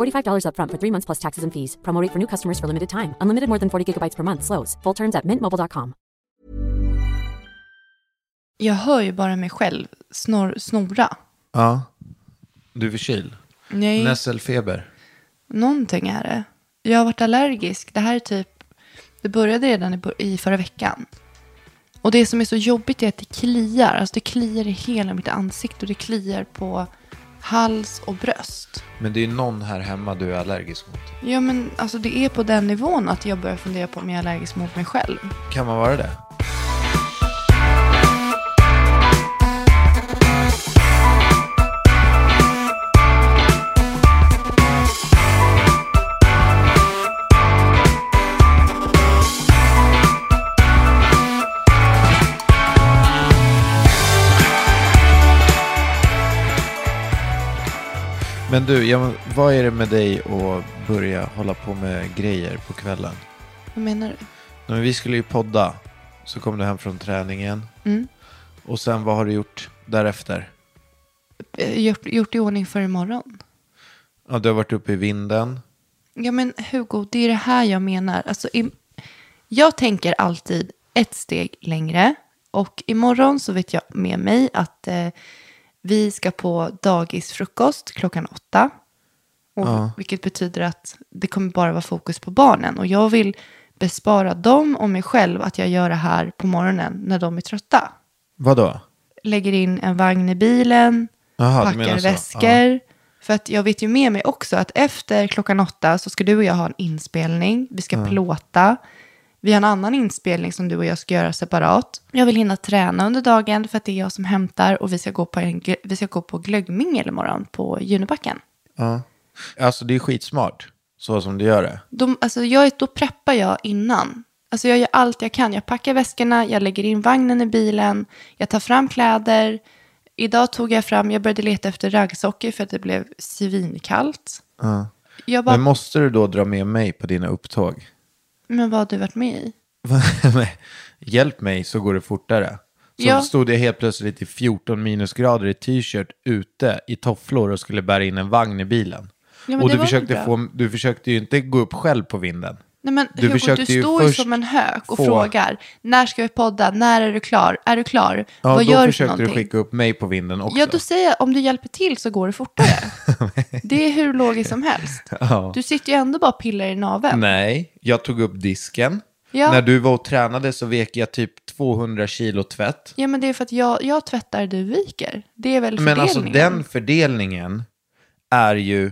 $45 upfront for three months plus taxes and fees. Promo rate for new customers for limited time. Unlimited more than 40 gigabytes per month. Slows. Full terms at mintmobile.com. Jag hör ju bara mig själv snor, snora. Ja. Du är förkyld. Nej, Nässelfeber. någonting är det. Jag har varit allergisk. Det här är typ, det började redan i, i förra veckan. Och det som är så jobbigt är att det kliar. Alltså det kliar i hela mitt ansikte och det kliar på hals och bröst. Men det är någon här hemma du är allergisk mot. Ja men alltså det är på den nivån att jag börjar fundera på om jag är allergisk mot mig själv. Kan man vara det? Men du, ja, vad är det med dig att börja hålla på med grejer på kvällen? Vad menar du? Nej, men vi skulle ju podda. Så kom du hem från träningen. Mm. Och sen vad har du gjort därefter? Eh, Gjort, gjort i ordning för imorgon. Ja, du har varit uppe i vinden. Ja men Hugo, det är det här jag menar. Alltså, i, jag tänker alltid ett steg längre. Och imorgon så vet jag med mig att eh, vi ska på dagisfrukost klockan åtta. Och, Ja. Vilket betyder att det kommer bara vara fokus på barnen. Och jag vill bespara dem och mig själv att jag gör det här på morgonen när de är trötta. Vadå? Lägger in en vagn i bilen, menar packar väskor. För att jag vet ju med mig också att efter klockan åtta så ska du och jag ha en inspelning. Vi ska plåta. Vi har en annan inspelning som du och jag ska göra separat. Jag vill hinna träna under dagen för att det är jag som hämtar och vi ska gå på, en, vi ska gå på glöggmingel imorgon på Junibacken. Ja. Alltså det är skitsmart. Så som du gör det. Då, alltså jag, då preppar jag innan. Alltså jag gör allt jag kan. Jag packar väskorna, jag lägger in vagnen i bilen, jag tar fram kläder. Idag tog jag fram, jag började leta efter raggsockor för att det blev svinkallt. Ja. Bara, Men måste du då dra med mig på dina upptåg? Men vad har du varit med i? Hjälp mig så går det fortare. Så Ja. stod jag helt plötsligt i 14 minusgrader i t-shirt ute i tofflor och skulle bära in en vagn i bilen. Ja, men och det du var försökte, bra. få, du försökte ju inte gå upp själv på vinden. Nej men Du Hugo, du står ju som en hök och få- frågar. När ska vi podda? När är du klar? Är du klar? Ja, vad då gör du för försökte du skicka upp mig på vinden också. Ja, då säger jag om du hjälper till så går det fortare. det är hur logiskt som helst. Ja. Du sitter ju ändå bara och pillar i naveln. Nej, jag tog upp disken. Ja. När du var och tränade så vek jag typ 200 kilo tvätt. Ja, men det är för att jag, jag tvättar, du viker. Det är väl Men fördelningen. alltså den fördelningen är ju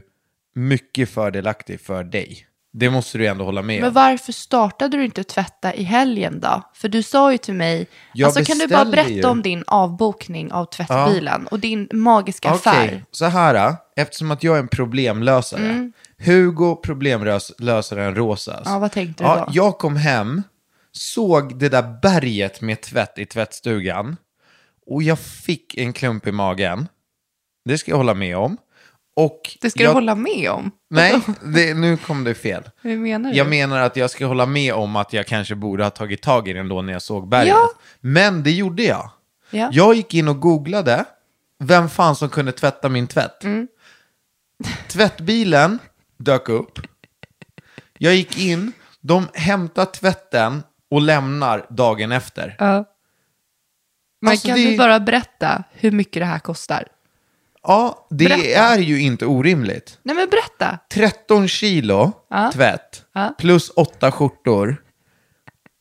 mycket fördelaktig för dig. Det måste du ändå hålla med Men om. varför startade du inte tvätta i helgen då? För du sa ju till mig, Jag alltså kan du bara berätta ju. om din avbokning av tvättbilen och din magiska affär? så här. Eftersom att jag är en problemlösare. Hugo problemlösaren Rosas. Mm. Ja, vad tänkte du då? Jag kom hem, såg det där berget med tvätt i tvättstugan. Och jag fick en klump i magen. Det ska jag hålla med om. Och Det ska jag... du hålla med om. Nej, det, nu kom det fel. Hur menar du? Jag menar att jag ska hålla med om att jag kanske borde ha tagit tag i den då när jag såg berget. Ja. Men det gjorde jag. Ja. Jag gick in och googlade vem fan som kunde tvätta min tvätt. Tvättbilen dök upp. Jag gick in, de hämtar tvätten och lämnar dagen efter. Ja. Men Alltså, kan det- du bara berätta hur mycket det här kostar? Ja, det Berätta. är ju inte orimligt. Nej men berätta. 13 kilo Ja. tvätt Ja. plus 8 skjortor.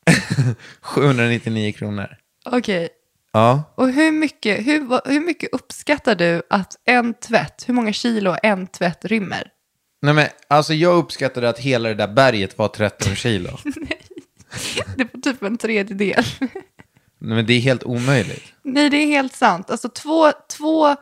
799 kronor. Okej. Ja. Och hur mycket, hur, hur mycket uppskattar du att en tvätt, hur många kilo en tvätt rymmer? Nej men alltså jag uppskattade att hela det där berget var 13 kilo. Det var typ en tredjedel. Nej, men det är helt omöjligt. Nej, det är helt sant. Alltså två, två,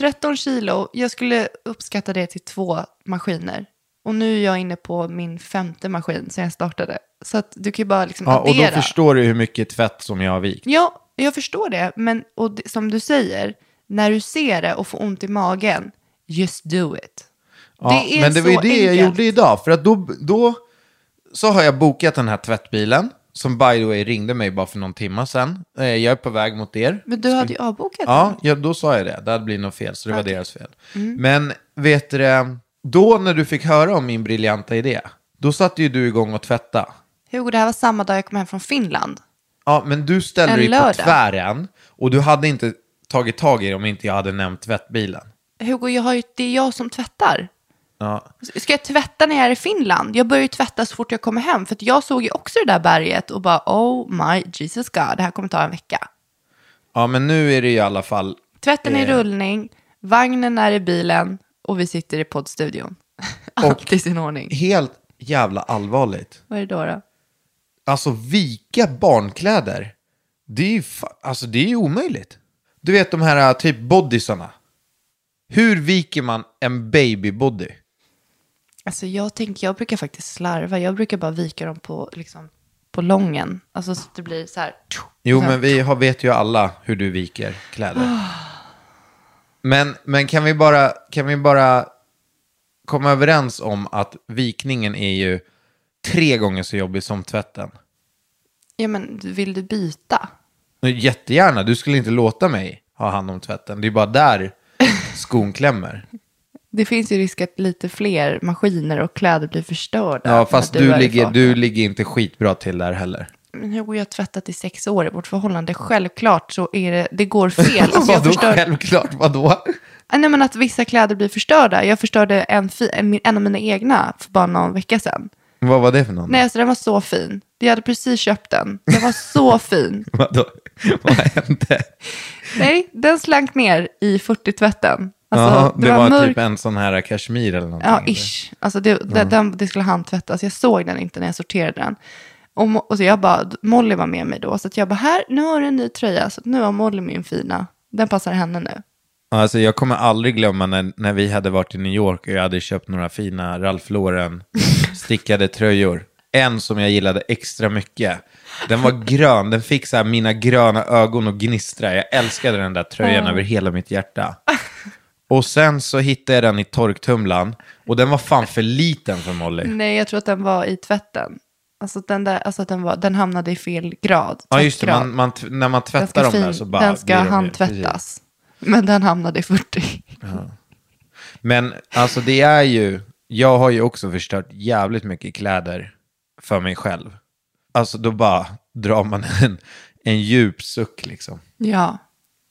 13 kilo, jag skulle uppskatta det till två maskiner. Och nu är jag inne på min femte maskin sen jag startade. Så att du kan ju bara liksom Ja, och då addera. förstår du hur mycket tvätt som jag har vikt. Ja, jag förstår det. Men och det, som du säger, när du ser det och får ont i magen, just do it. Ja, det är men det var ju det jag enkelt. gjorde idag. För att då, då så har jag bokat den här tvättbilen. Som by the way ringde mig bara för någon timma sedan. Eh, Jag är på väg mot er. Men du hade ju avbokat Ja, ja, då sa jag det. Det hade blivit något fel, så det var deras fel. Mm. Men vet du då när du fick höra om min briljanta idé, då satte ju du igång och tvätta. Hugo, det här var samma dag jag kom hem från Finland. Ja, men du ställde En dig på tvären och du hade inte tagit tag i det om inte jag hade nämnt tvättbilen. Hugo, jag har ju, det är jag som tvättar. Ja, Ska jag tvätta när jag är i Finland? Jag börjar ju tvätta så fort jag kommer hem. För jag såg ju också det där berget och bara, oh my Jesus God, det här kommer ta en vecka. ja men nu är det i alla fall... Tvätten är i Eh. rullning, vagnen är i bilen och vi sitter i poddstudion. Allt i sin ordning. Helt jävla allvarligt. Vad är det då? då? Alltså vika barnkläder, det är ju alltså, det är omöjligt. Du vet de här typ bodysarna. Hur viker man en babybody? Alltså jag tänker, jag brukar faktiskt slarva. Jag brukar bara vika dem på, liksom, på lången. Alltså så att det blir så här. Jo, men vi har, vet ju alla hur du viker kläder. Men, men kan, vi bara, kan vi bara komma överens om att vikningen är ju tre gånger så jobbig som tvätten? Ja men vill du byta? Jättegärna, du skulle inte låta mig ha hand om tvätten. Det är bara där skon klämmer. Det finns ju risk att lite fler maskiner och kläder blir förstörda. Ja, fast du, i ligger, du ligger inte skitbra till där heller. Men Hugo, jag har tvättat i sex år i vårt förhållande. Självklart så är det, det går fel. Alltså vadå förstör, självklart, vadå? Nej, men att vissa kläder blir förstörda. Jag förstörde en, fi, en, en av mina egna för bara någon vecka sedan. Vad var det för någon? Nej, alltså den var så fin. Jag hade precis köpt den. Den var så fin. Vadå? Vad hände? Nej, den slank ner i 40-tvätten. Alltså, ja, det, var, mörk- typ en sån här kashmir eller någonting. Ja, ish. Alltså det, det, den, det skulle handtvättas. Jag såg den inte när jag sorterade den. Och, och så jag bara, Molly var med mig då. Så att jag bara, här, nu har du en ny tröja. Så nu har Molly min fina. Den passar henne nu. Alltså jag kommer aldrig glömma när, när vi hade varit i New York och jag hade köpt några fina Ralph Lauren stickade tröjor. En som jag gillade extra mycket. Den var grön, den fick så mina gröna ögon att gnistra. Jag älskade den där tröjan över hela mitt hjärta. Och sen så hittade jag den i torktumlaren och den var fan för liten för Molly. Nej, jag tror att den var i tvätten. Alltså, den, där, alltså den, var, den hamnade i fel grad. Ja just det, man, man, när man tvättar dem fin- där så bara Den ska handtvättas. Men den hamnade i 40. Men alltså det är ju, jag har ju också förstört jävligt mycket kläder för mig själv. Alltså då bara drar man en, en djup suck liksom. Ja.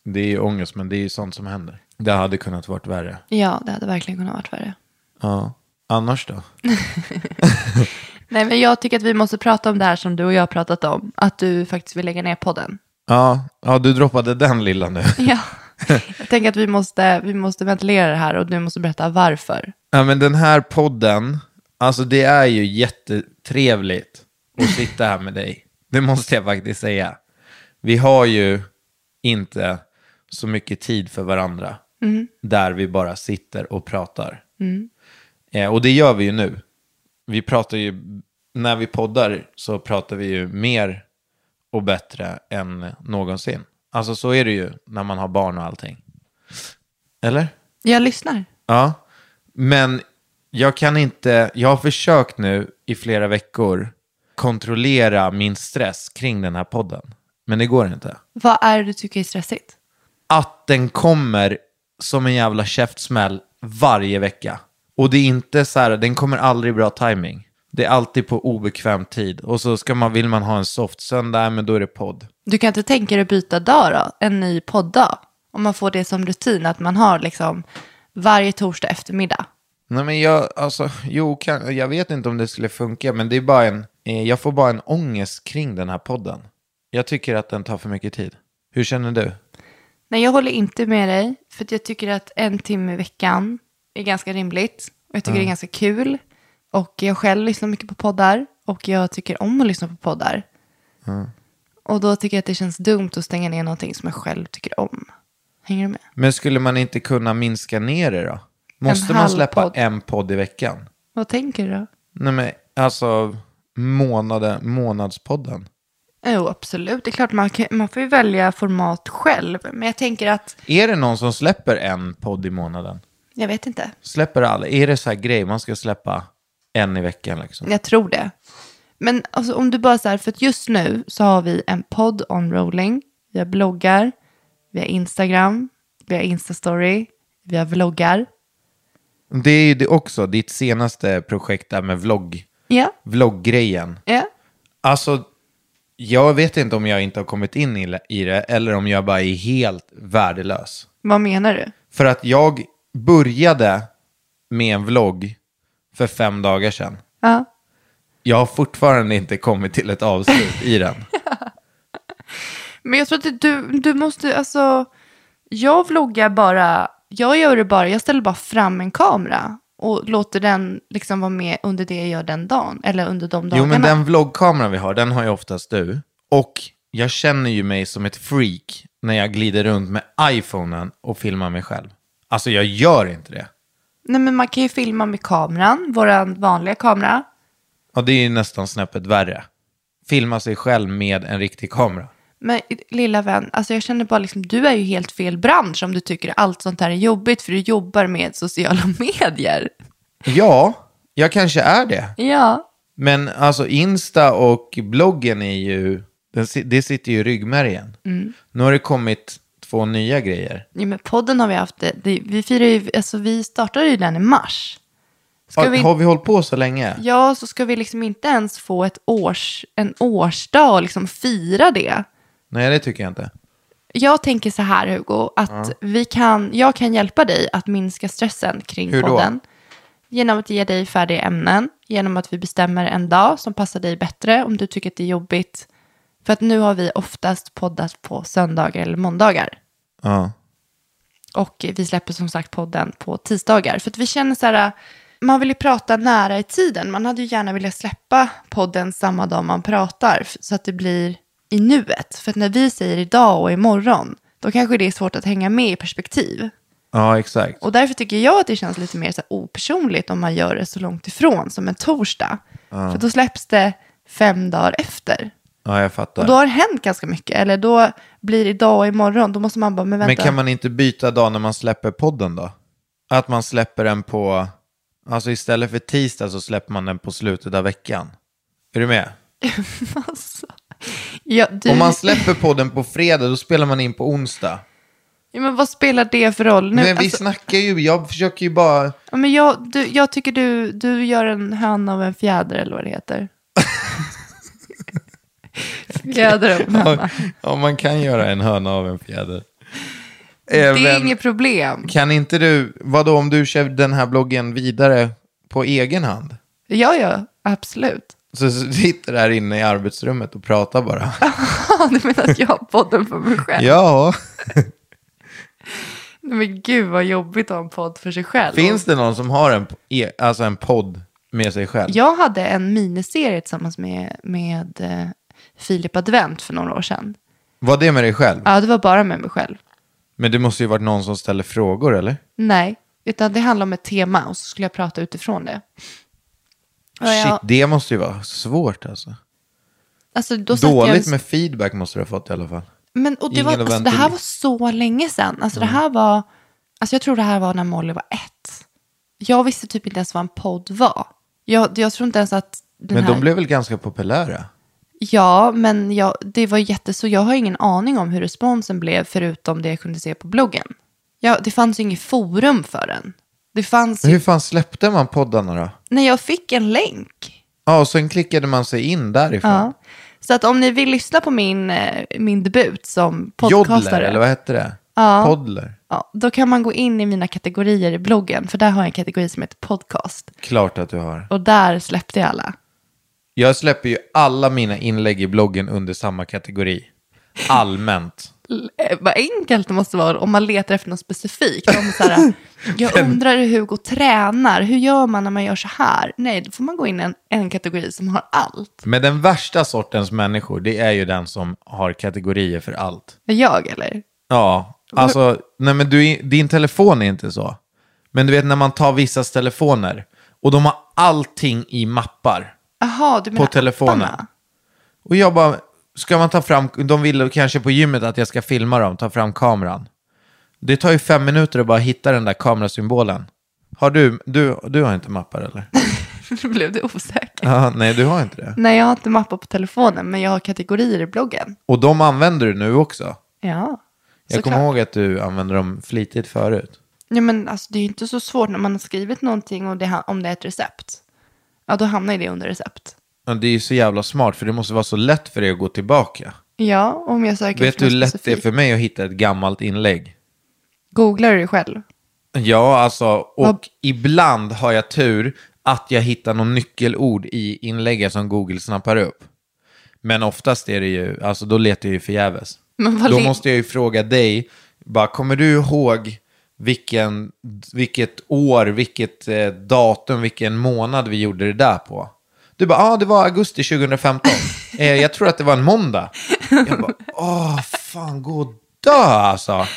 Det är ju ångest, men det är ju sånt som händer. Det hade kunnat varit värre. ja, det hade verkligen kunnat varit värre. Ja. Annars då? Nej, men jag tycker att vi måste prata om det här som du och jag har pratat om. Att du faktiskt vill lägga ner podden. Ja, ja du droppade den lilla nu. Ja. Jag tänker att vi måste, vi måste ventilera det här och du måste berätta varför. Ja, men den här podden, alltså det är ju jättetrevligt att sitta här med dig. Det måste jag faktiskt säga. Vi har ju inte så mycket tid för varandra. Där vi bara sitter och pratar. Eh, och det gör vi ju nu. Vi pratar ju, när vi poddar så pratar vi ju mer och bättre än någonsin. Alltså så är det ju när man har barn och allting. Eller? Jag lyssnar. Ja, men jag kan inte, jag har försökt nu i flera veckor kontrollera min stress kring den här podden. Men det går inte. Vad är det du tycker är stressigt? att den kommer som en jävla käftsmäll varje vecka. Och det är inte så här, den kommer aldrig bra timing. Det är alltid på obekväm tid. Och så ska man, vill man ha en soft söndag, men då är det podd. Du kan inte tänka dig att byta dag då? En ny podddag? Om man får det som rutin, att man har liksom varje torsdag eftermiddag. Nej men jag, alltså, jo, kan, jag vet inte om det skulle funka, men det är bara en, eh, jag får bara en ångest kring den här podden. Jag tycker att den tar för mycket tid. Hur känner du? Nej, jag håller inte med dig. För jag tycker att en timme i veckan är ganska rimligt. Och jag tycker det är ganska kul. Och jag själv lyssnar mycket på poddar. Och jag tycker om att lyssna på poddar. Och då tycker jag att det känns dumt att stänga ner någonting som jag själv tycker om. Hänger du med? Men skulle man inte kunna minska ner det då? Måste man släppa podd. en podd i veckan? Vad tänker du då? Nej men alltså månaden, månadspodden. Jo, absolut. Det är klart man, kan, man får ju välja format själv. Men jag tänker att, Är det någon som släpper en podd i månaden? jag vet inte. Släpper alla? Är det så här grej man ska släppa en i veckan liksom? Jag tror det. Men alltså, om du bara så här, för att just nu så har vi en podd on rolling. Vi har bloggar, vi har Instagram, vi har Instastory, vi har vloggar. Det är ju det också, ditt senaste projekt där med vlogg, Ja, vlogggrejen. ja. Alltså, jag vet inte om jag inte har kommit in i det eller om jag bara är helt värdelös. Vad menar du? För att jag började med en vlogg för fem dagar sedan. Ja. Jag har fortfarande inte kommit till ett avslut i den. Men jag tror att du, du måste, alltså, jag vloggar bara, jag gör det bara, jag ställer bara fram en kamera och låter den liksom vara med under det jag gör den dagen, eller under de dagarna. Jo, men den vloggkameran vi har, den har ju oftast du. Och jag känner ju mig som ett freak när jag glider runt med iPhonen och filmar mig själv. Alltså jag gör inte det. Nej, men man kan ju filma med kameran, vår vanliga kamera. Ja, det är ju nästan snäppet värre. Filma sig själv med en riktig kamera. Men lilla vän, alltså jag känner bara liksom, du är ju helt fel bransch om du tycker allt sånt här är jobbigt för du jobbar med sociala medier. Ja, jag kanske är det. Ja. Men alltså Insta och bloggen är ju, det sitter ju i ryggmärgen. Nu har det kommit två nya grejer. ja, men podden har vi haft, det, vi firar ju, alltså vi startade ju den i mars. Ska Har, vi, har vi hållit på så länge? Ja, så ska vi liksom inte ens få ett års, en årsdag och liksom fira det. Nej, det tycker jag inte. Jag tänker så här Hugo, att vi kan, jag kan hjälpa dig att minska stressen kring Hur då? podden. Genom att ge dig färdiga ämnen, genom att vi bestämmer en dag som passar dig bättre om du tycker att det är jobbigt. För att nu har vi oftast poddat på söndagar eller måndagar. Ja. Och vi släpper som sagt podden på tisdagar. För att vi känner så här, man vill ju prata nära i tiden. Man hade ju gärna velat släppa podden samma dag man pratar. Så att det blir i nuet. För att när vi säger idag och imorgon, då kanske det är svårt att hänga med i perspektiv. ja, exakt. Och därför tycker jag att det känns lite mer så opersonligt om man gör det så långt ifrån som en torsdag. För då släpps det fem dagar efter. Ja, jag fattar. Och då har det hänt ganska mycket. Eller då blir det idag och imorgon. Då måste man bara, men vänta. Men kan man inte byta dag när man släpper podden då? Att man släpper den på, alltså istället för tisdag så släpper man den på slutet av veckan. Är du med? Alltså. Ja, du, Om man släpper podden på fredag då spelar man in på onsdag. ja, men vad spelar det för roll? Nu, Men vi alltså, snackar ju, jag försöker ju bara, ja, men jag, du, jag tycker du, du gör en höna av en fjäder eller vad det heter. fjäder av en höna. ja man kan göra en höna av en fjäder. Det är Även- inget problem. Kan inte du, vadå om du kör den här bloggen vidare på egen hand? Ja, ja, absolut. Så sitter där inne i arbetsrummet och pratar bara. du menar att jag har podden för mig själv? ja. Nej, Men gud vad jobbigt att ha en podd för sig själv. Finns det någon som har en, e- alltså en podd med sig själv? Jag hade en miniserie tillsammans med, med eh, Filip Advent för några år sedan. Var det med dig själv? Ja, det var bara med mig själv. Men det måste ju varit någon som ställer frågor, eller? Nej, utan det handlar om ett tema och så skulle jag prata utifrån det. Och jag- Shit, det måste ju vara svårt alltså. alltså, då Dåligt jag, med feedback måste du ha fått i alla fall. Men och det, var, alltså, det här var så länge sedan. Alltså, det här var, alltså, jag tror det här var när Molly var ett. Jag visste typ inte ens vad en podd var. Jag, jag tror inte ens att den Men här... de blev väl ganska populära? Ja, men jag, det var jätte, så jag har ingen aning om hur responsen blev förutom det jag kunde se på bloggen. Ja, det fanns ju inget forum för den. Det fanns Men ju, hur fan släppte man poddarna då? när jag fick en länk. Ja, och sen klickade man sig in därifrån. Ja. Så att om ni vill lyssna på min, eh, min debut som Jodler, podcastare. eller vad hette det? Ja. Poddler. Ja, då kan man gå in i mina kategorier i bloggen, för där har jag en kategori som heter podcast. Klart att du har. Och där släppte jag alla. Jag släpper ju alla mina inlägg i bloggen under samma kategori. Allmänt. Eh, Vad enkelt det måste vara om man letar efter något specifikt. Om så här, jag undrar hur Hugo tränar, hur gör man när man gör så här? Nej, då får man gå in i en, en kategori som har allt. Men den värsta sortens människor, det är ju den som har kategorier för allt. Jag eller? Ja, alltså, nej men du, din telefon är inte så. Men du vet när man tar vissas telefoner och de har allting i mappar. Jaha, du menar telefonen. apparna? Och jag bara, ska man ta fram, de vill kanske på gymmet att jag ska filma dem, ta fram kameran. Det tar ju fem minuter att bara hitta den där kamerasymbolen. Har du, du, du har inte mappar eller? Nu blev du osäker. Ja, nej, du har inte det. Nej, jag har inte mappar på telefonen, men jag har kategorier i bloggen. Och de använder du nu också. Ja, Jag kommer ihåg att du använde dem flitigt förut. Ja, men alltså, det är ju inte så svårt när man har skrivit någonting och det, ha- om det är ett recept. Ja, då hamnar ju det under recept. Ja, Det är så jävla smart för det måste vara så lätt för dig att gå tillbaka. Ja, om jag söker Vet du hur lätt det är för mig att hitta ett gammalt inlägg? Googlar du det själv? Ja, alltså, och Vad- ibland har jag tur att jag hittar någon nyckelord i inlägget som Google snappar upp. Men oftast är det ju, alltså då letar jag ju förgäves. Då måste jag ju fråga dig, bara kommer du ihåg vilken, vilket år, vilket eh, datum, vilken månad vi gjorde det där på? Du bara, ja ah, det var augusti 2015. eh, jag tror att det var en måndag. Jag bara, åh fan gå och dö alltså.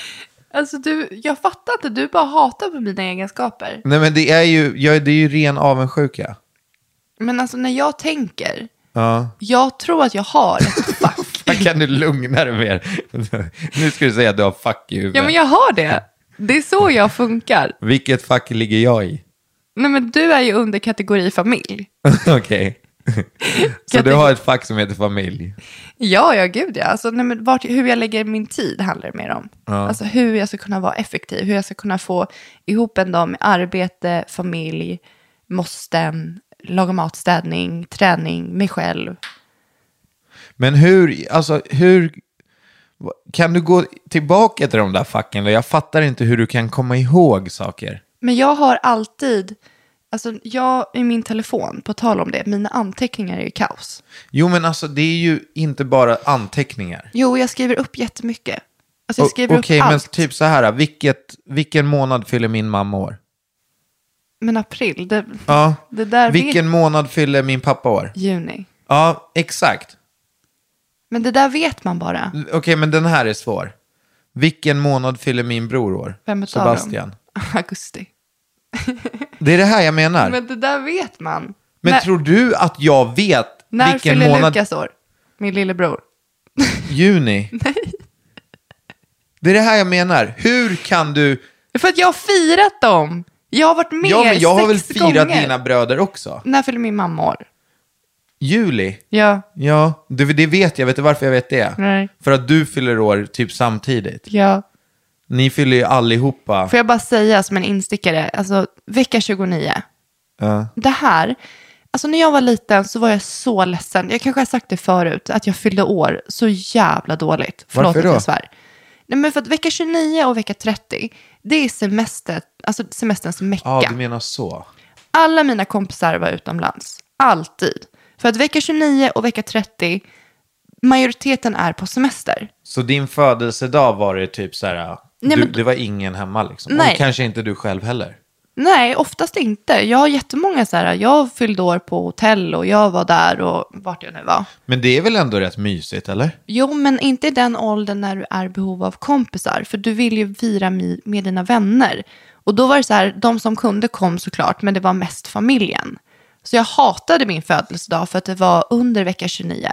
Alltså du, jag fattar inte, du bara hatar på mina egenskaper. Nej men det är ju, jag, det är ju ren avundsjuka. Men alltså när jag tänker, Ja. jag tror att jag har ett fack. Kan du lugna dig mer? nu ska du säga att du har fack i huvudet. ja men jag har det. Det är så jag funkar. Vilket fack ligger jag i? Nej men du är ju under kategori familj. Okej. Så Jag du har ett fack som heter familj? Ja, ja gud ja. Alltså, nej, men vart, hur jag lägger min tid handlar det mer om. Alltså hur jag ska kunna vara effektiv, hur jag ska kunna få ihop en dag med arbete, familj, måsten, laga mat, städning, träning, mig själv. Men hur, alltså hur, kan du gå tillbaka till de där facken? Jag fattar inte hur du kan komma ihåg saker. Men jag har alltid, alltså jag i min telefon, på tal om det, mina anteckningar är ju kaos. Jo men alltså det är ju inte bara anteckningar. Jo, jag skriver upp jättemycket. Alltså jag skriver Okej, upp men allt. typ så här, vilket, vilken månad fyller min mamma år? Men april, det, Ja. det där Vilken vet... månad fyller min pappa år? Juni. Ja, exakt. Men det där vet man bara. Okej, men den här är svår. Vilken månad fyller min bror år? Vem utav Sebastian. Augusti. Det är det här jag menar. Men, Men det där vet man. när, tror du att jag vet när vilken fyller månad? Lukas år? Min lillebror. Juni. Nej. Det är det här jag menar. Hur kan du... För att jag har firat dem. Jag har varit med Ja, men jag har väl sex firat gånger. dina bröder också. När fyller min mamma år? Juli. Ja. Ja, det, det vet jag. Vet du varför jag vet det? Nej. För att du fyller år typ samtidigt. Ja. Ni fyller ju allihopa. Får jag bara säga som en instickare, alltså vecka 29. Ja. Det här, alltså när jag var liten så var jag så ledsen. Jag kanske har sagt det förut, att jag fyllde år så jävla dåligt. Förlåt Varför att då? jag svär. Nej men för att vecka 29 och vecka 30, det är semester, alltså semesterns mecka. ja, du menar så. Alla mina kompisar var utomlands. Alltid. För att vecka 29 och vecka 30, majoriteten är på semester. Så din födelsedag var det typ så här, Nej, du, men- det var ingen hemma liksom? Nej. Och kanske inte du själv heller? Nej, oftast inte. Jag har jättemånga så här, jag fyllde år på hotell och jag var där och vart jag nu var. Men det är väl ändå rätt mysigt, eller? Jo, men inte i den åldern när du är i behov av kompisar. För du vill ju fira med dina vänner. Och då var det så här, de som kunde kom såklart, men det var mest familjen. Så jag hatade min födelsedag för att det var under vecka 29.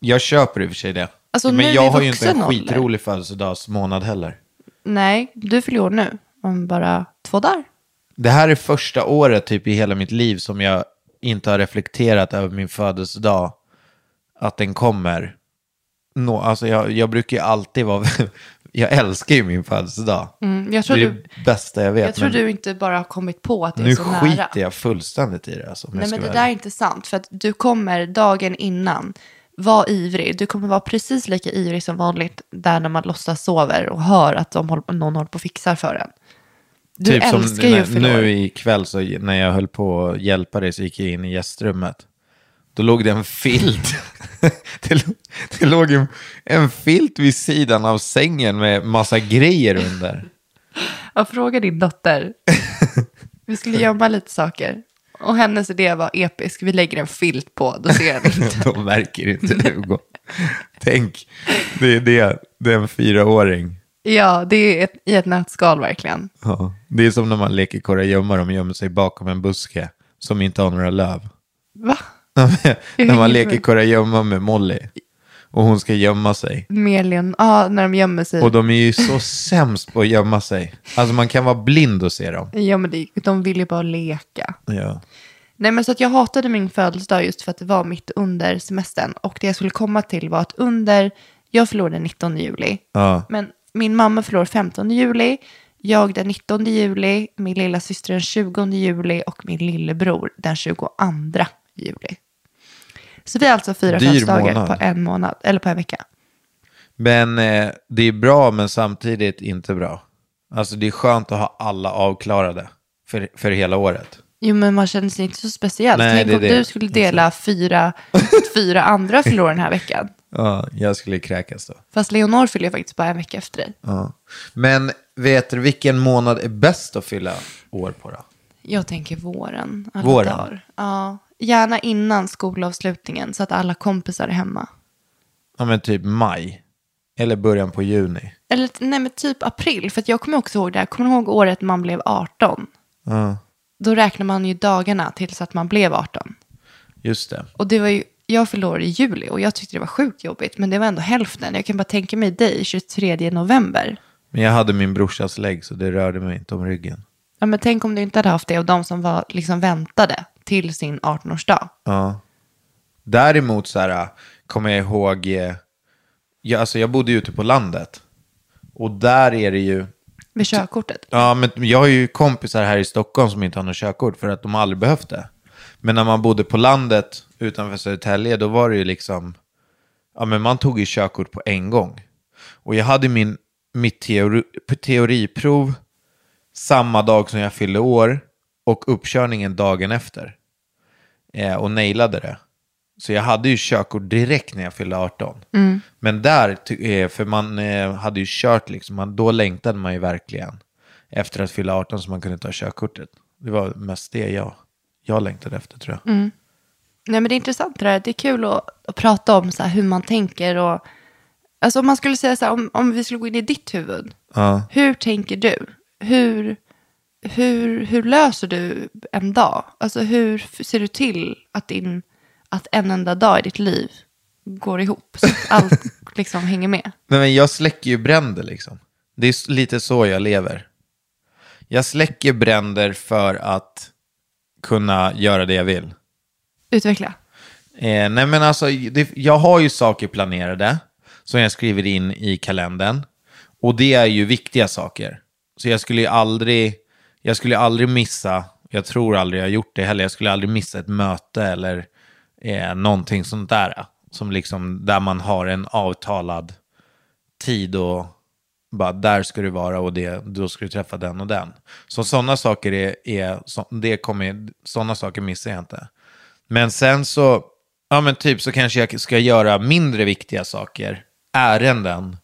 Jag köper i och för sig det. Alltså, Men jag har ju inte en ålder. skitrolig födelsedagsmånad heller. Nej, du fyller år nu. Om bara två dagar. Det här är första året typ i hela mitt liv som jag inte har reflekterat över min födelsedag. att den kommer. Nå, alltså jag, jag brukar ju alltid vara... jag älskar ju min födelsedag. Mm, jag tror, det är du, det bästa jag vet. jag tror du inte bara har kommit på att det är nu så skiter nära. jag fullständigt i det. Alltså, Nej, men det där är inte sant. För att du kommer dagen innan vara ivrig. Du kommer vara precis lika ivrig som vanligt där när man låtsas sover och hör att de håller, någon håller på och fixar för en. Du typ som älskar ju när- förlor. Nu ikväll så när jag höll på att hjälpa dig så gick jag in i gästrummet. Då låg det en filt. det, låg, det låg en, en filt vid sidan av sängen med massa grejer under. Jag frågade din dotter. Vi skulle gömma lite saker. Och hennes idé var episk. Vi lägger en filt på, då ser jag inte. Då märker inte Hugo. Tänk, det är det. Det är en fyraåring. Ja, det är ett, i ett nötskal verkligen. Ja. Det är som när man leker kurragömma. De gömmer sig bakom en buske som inte har några löv. Va? när man leker kurragömma med Molly. Och hon ska gömma sig. Mer Leon, ja, när de gömmer sig. Och de är ju så sämst på att gömma sig. Alltså man kan vara blind och se dem. Ja, men det, de vill ju bara leka. Ja. Nej, men så att jag hatade min födelsedag just för att det var mitt under semestern. Och det jag skulle komma till var att under, jag förlorade den 19 juli. Ja. Men min mamma förlorar 15 juli, jag den 19 juli, min lilla syster den 20 juli och min lillebror den 22 juli. Så vi har alltså fyra Dyr födelsedagar månad. på en månad, eller på en vecka. Men eh, det är bra men samtidigt inte bra. Alltså det är skönt att ha alla avklarade för, för hela året. Jo, men man känner sig inte så speciell. Nej, Tänk det om det. du skulle dela fyra, fyra andra förlorar den här veckan. Ja, jag skulle kräkas då. Fast Leonor fyller faktiskt bara en vecka efter dig. Ja. Men vet du vilken månad är bäst att fylla år på då? Jag tänker våren. Alla Våren? Dagar. Ja, gärna innan skolavslutningen så att alla kompisar är hemma. Ja men typ maj. Eller början på juni. Eller nej, men typ april. För att jag kommer också ihåg det här. Kommer du ihåg året man blev 18? Ja, Då räknar man ju dagarna tills att man blev 18. just det. Och det var ju, jag förlorade i juli och jag tyckte det var sjukt jobbigt. Men det var ändå hälften. Jag kan bara tänka mig dig 23 november. Men jag hade min brorsas lägg så det rörde mig inte om ryggen. Ja, men tänk om du inte hade haft det och de som var, liksom väntade till sin 18-årsdag. Ja. Däremot så här, kommer jag ihåg, eh, jag, alltså jag bodde ju ute på landet. Och där är det ju, Med körkortet. ja men jag har ju kompisar här i Stockholm som inte har något körkort för att de aldrig behövt det. Men när man bodde på landet utanför Södertälje då var det ju liksom, ja men man tog ju körkort på en gång. Och jag hade min, mitt teori, teoriprov samma dag som jag fyllde år och uppkörningen dagen efter. Eh, och nailade det. Så jag hade ju körkort direkt när jag fyllde 18. Men där, eh, för man eh, hade ju kört liksom, man, då längtade man ju verkligen efter att fylla 18 så man kunde ta körkortet. Det var mest det jag, jag längtade efter tror jag. Nej, men det är intressant det där. Det är kul att, att prata om så här, hur man tänker. Och, alltså om man skulle säga så här, om, om vi skulle gå in i ditt huvud. Ja. Hur tänker du? Hur, hur, hur löser du en dag? Alltså hur ser du till att, din, att en enda dag i ditt liv går ihop? Så att allt liksom hänger med. Nej, men jag släcker ju bränder liksom. Det är lite så jag lever. Jag släcker bränder för att kunna göra det jag vill. Utveckla. Eh, nej men alltså, det, jag har ju saker planerade som jag skriver in i kalendern. Och det är ju viktiga saker. Så jag skulle ju aldrig, jag skulle aldrig missa, jag tror aldrig jag gjort det heller, jag skulle aldrig missa ett möte eller eh, någonting sånt där. Som liksom, där man har en avtalad tid och bara där ska du vara och det, då ska du träffa den och den. Så sådana saker är, är så, det kommer, sådana saker missar jag inte. Men sen så, ja men typ så kanske jag ska göra mindre viktiga saker, ärenden,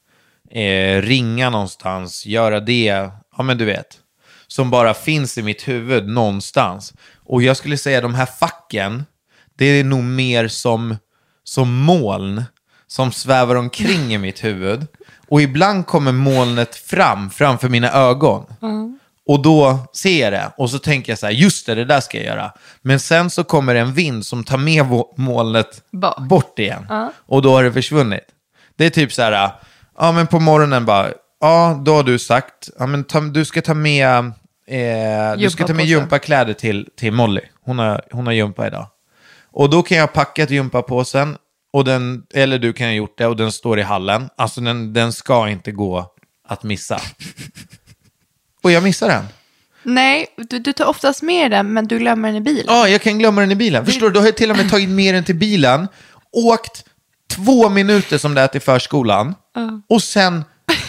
eh, ringa någonstans, göra det, ja men du vet, som bara finns i mitt huvud någonstans. Och jag skulle säga de här facken, det är nog mer som, som moln som svävar omkring i mitt huvud. Och ibland kommer molnet fram framför mina ögon. Och då ser jag det och så tänker jag så här, just det, det där ska jag göra. Men sen så kommer en vind som tar med molnet bort igen. Och då har det försvunnit. Det är typ så här, ja men på morgonen bara, ja då har du sagt, ja men ta, du ska ta med, eh, du ska ta med gympakläder till, till Molly. Hon har, hon har gympa idag. Och då kan jag packa till gympapåsen, Och den, eller du kan ha gjort det och den står i hallen. Alltså den, den ska inte gå att missa. Och jag missar den. Nej, du, du tar oftast med den, men du glömmer den i bilen. Ja, jag kan glömma den i bilen. Förstår du? Då har jag till och med tagit med den till bilen, åkt två minuter som det är till förskolan. Och sen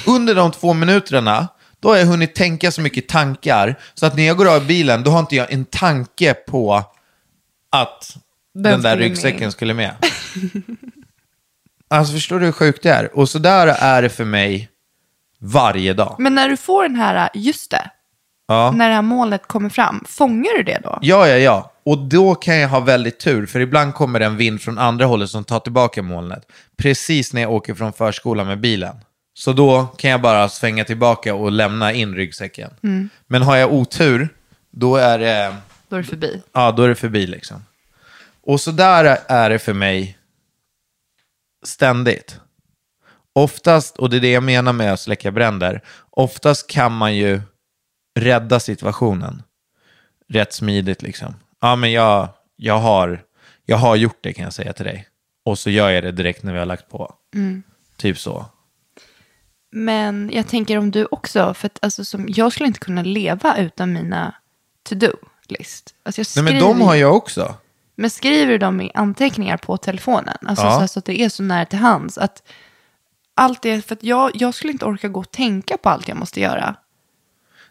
under de två minuterna, då har jag hunnit tänka så mycket tankar. Så att när jag går av bilen, då har inte jag en tanke på att den, där skulle ryggsäcken med. skulle med. alltså förstår du hur sjukt det är? Och så där är det för mig varje dag. Men när du får den här, just det, Ja. när det här målet kommer fram, fångar du det då? Ja, ja, ja. Och då kan jag ha väldigt tur, för ibland kommer det en vind från andra hållet som tar tillbaka molnet. Precis när jag åker från förskolan med bilen. Så då kan jag bara svänga tillbaka och lämna in ryggsäcken. Men har jag otur, då är det, Då är det förbi. ja, då är det förbi liksom. Och så där är det för mig ständigt. Oftast, och det är det jag menar med att släcka bränder, oftast kan man ju rädda situationen rätt smidigt liksom. Ja, men jag, jag, har, jag har gjort det kan jag säga till dig. Och så gör jag det direkt när vi har lagt på. Typ så. Men jag tänker om du också, för att alltså, som, jag skulle inte kunna leva utan mina to-do-list. Alltså, jag Nej, skriver, men de har jag också. men skriver du dem i anteckningar på telefonen? Alltså Ja. så, här, så att det är så nära till hands. Att allt det, för att jag, jag skulle inte orka gå och tänka på allt jag måste göra.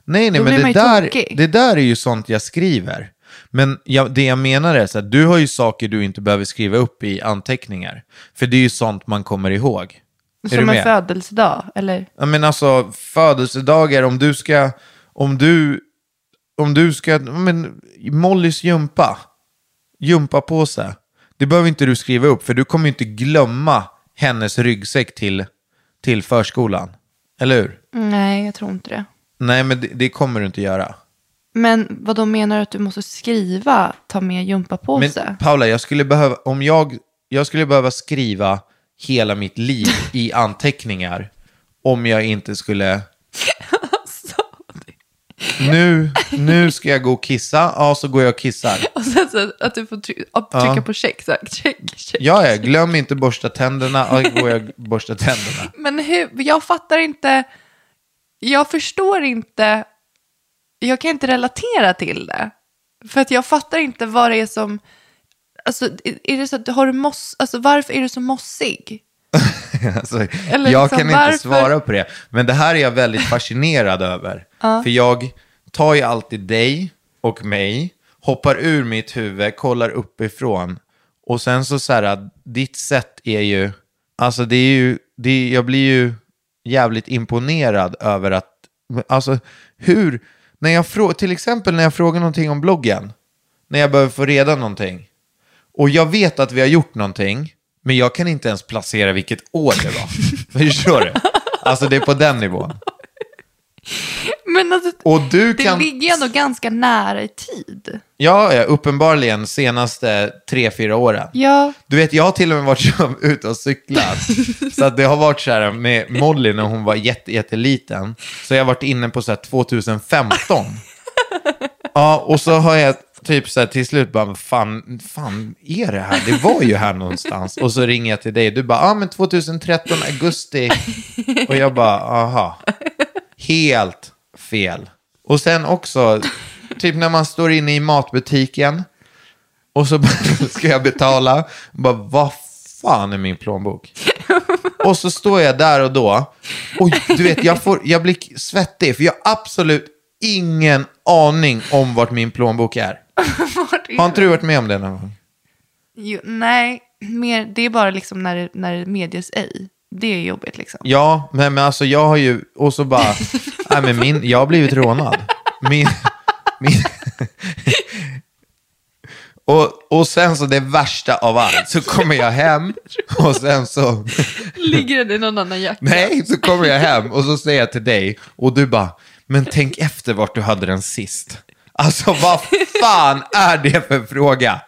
Nej, nej, Då men det där, tokig. det där är ju sånt jag skriver. Men jag, det jag menar är så att du har ju saker du inte behöver skriva upp i anteckningar. För det är ju sånt man kommer ihåg. Är Som en födelsedag, eller? Ja, men alltså födelsedagar, om du ska, om du, om du ska, men Mollys jumpa, gympapåse. Det behöver inte du skriva upp, för du kommer inte glömma hennes ryggsäck till, till förskolan. Eller hur? Nej, jag tror inte det. Nej, men det, det kommer du inte göra. Men vad de menar du att du måste skriva, ta med gympapåse? Men Paula, jag skulle behöva, om jag, jag skulle behöva skriva hela mitt liv i anteckningar om jag inte skulle... Nu, nu ska jag gå och kissa, ja så går jag och kissar. Och sen så att du får try- trycka på check, så här, check, check. Ja, ja, glöm inte borsta tänderna, ja går jag och borstar tänderna. Men hur, jag fattar inte, jag förstår inte, jag kan inte relatera till det. För att jag fattar inte vad det är som, alltså är det så att, har du moss, alltså varför är du så mossig? Alltså, Eller jag liksom, kan inte varför- svara på det. Men det här är jag väldigt fascinerad över. För jag tar ju alltid dig och mig, hoppar ur mitt huvud, kollar uppifrån. Och sen så så här, ditt sätt är ju, alltså det är ju, det är, jag blir ju jävligt imponerad över att, alltså hur, när jag frå, till exempel när jag frågar någonting om bloggen, när jag behöver få reda någonting. Och jag vet att vi har gjort någonting, men jag kan inte ens placera vilket år det var. Förstår du? Alltså det är på den nivån. Men alltså, Och du det kan... ligger ändå ganska nära i tid. Ja, ja, uppenbarligen senaste tre, fyra åren. Ja, Du vet, jag har till och med varit så ute och cyklat. så att det har varit så här med Molly när hon var jätte, jätteliten. Så jag har varit inne på så här 2015. ja, och så har jag typ så här till slut bara, vad fan, fan är det här? Det var ju här någonstans. Och så ringer jag till dig. Du bara, ja ah, men 2013, augusti. Och jag bara, aha. Helt fel. Och sen också, typ när man står inne i matbutiken. Och så ska jag betala. Bara, vad fan är min plånbok? Och så står jag där och då. Och du vet, jag, får, jag blir svettig. För jag har absolut ingen aning om vart min plånbok är Har inte du varit med om det någon gång? Jo, nej, mer, det är bara liksom när, det- när det medges ej. Det är jobbigt liksom. Ja, men, men alltså jag har ju, och så bara, nej men min, jag har blivit rånad. Min, min, och, och sen så det värsta av allt, så kommer jag hem och sen så, Ligger den i någon annan jacka? nej, så kommer jag hem och så säger jag till dig och du bara, men tänk efter vart du hade den sist. Alltså vad fan är det för fråga?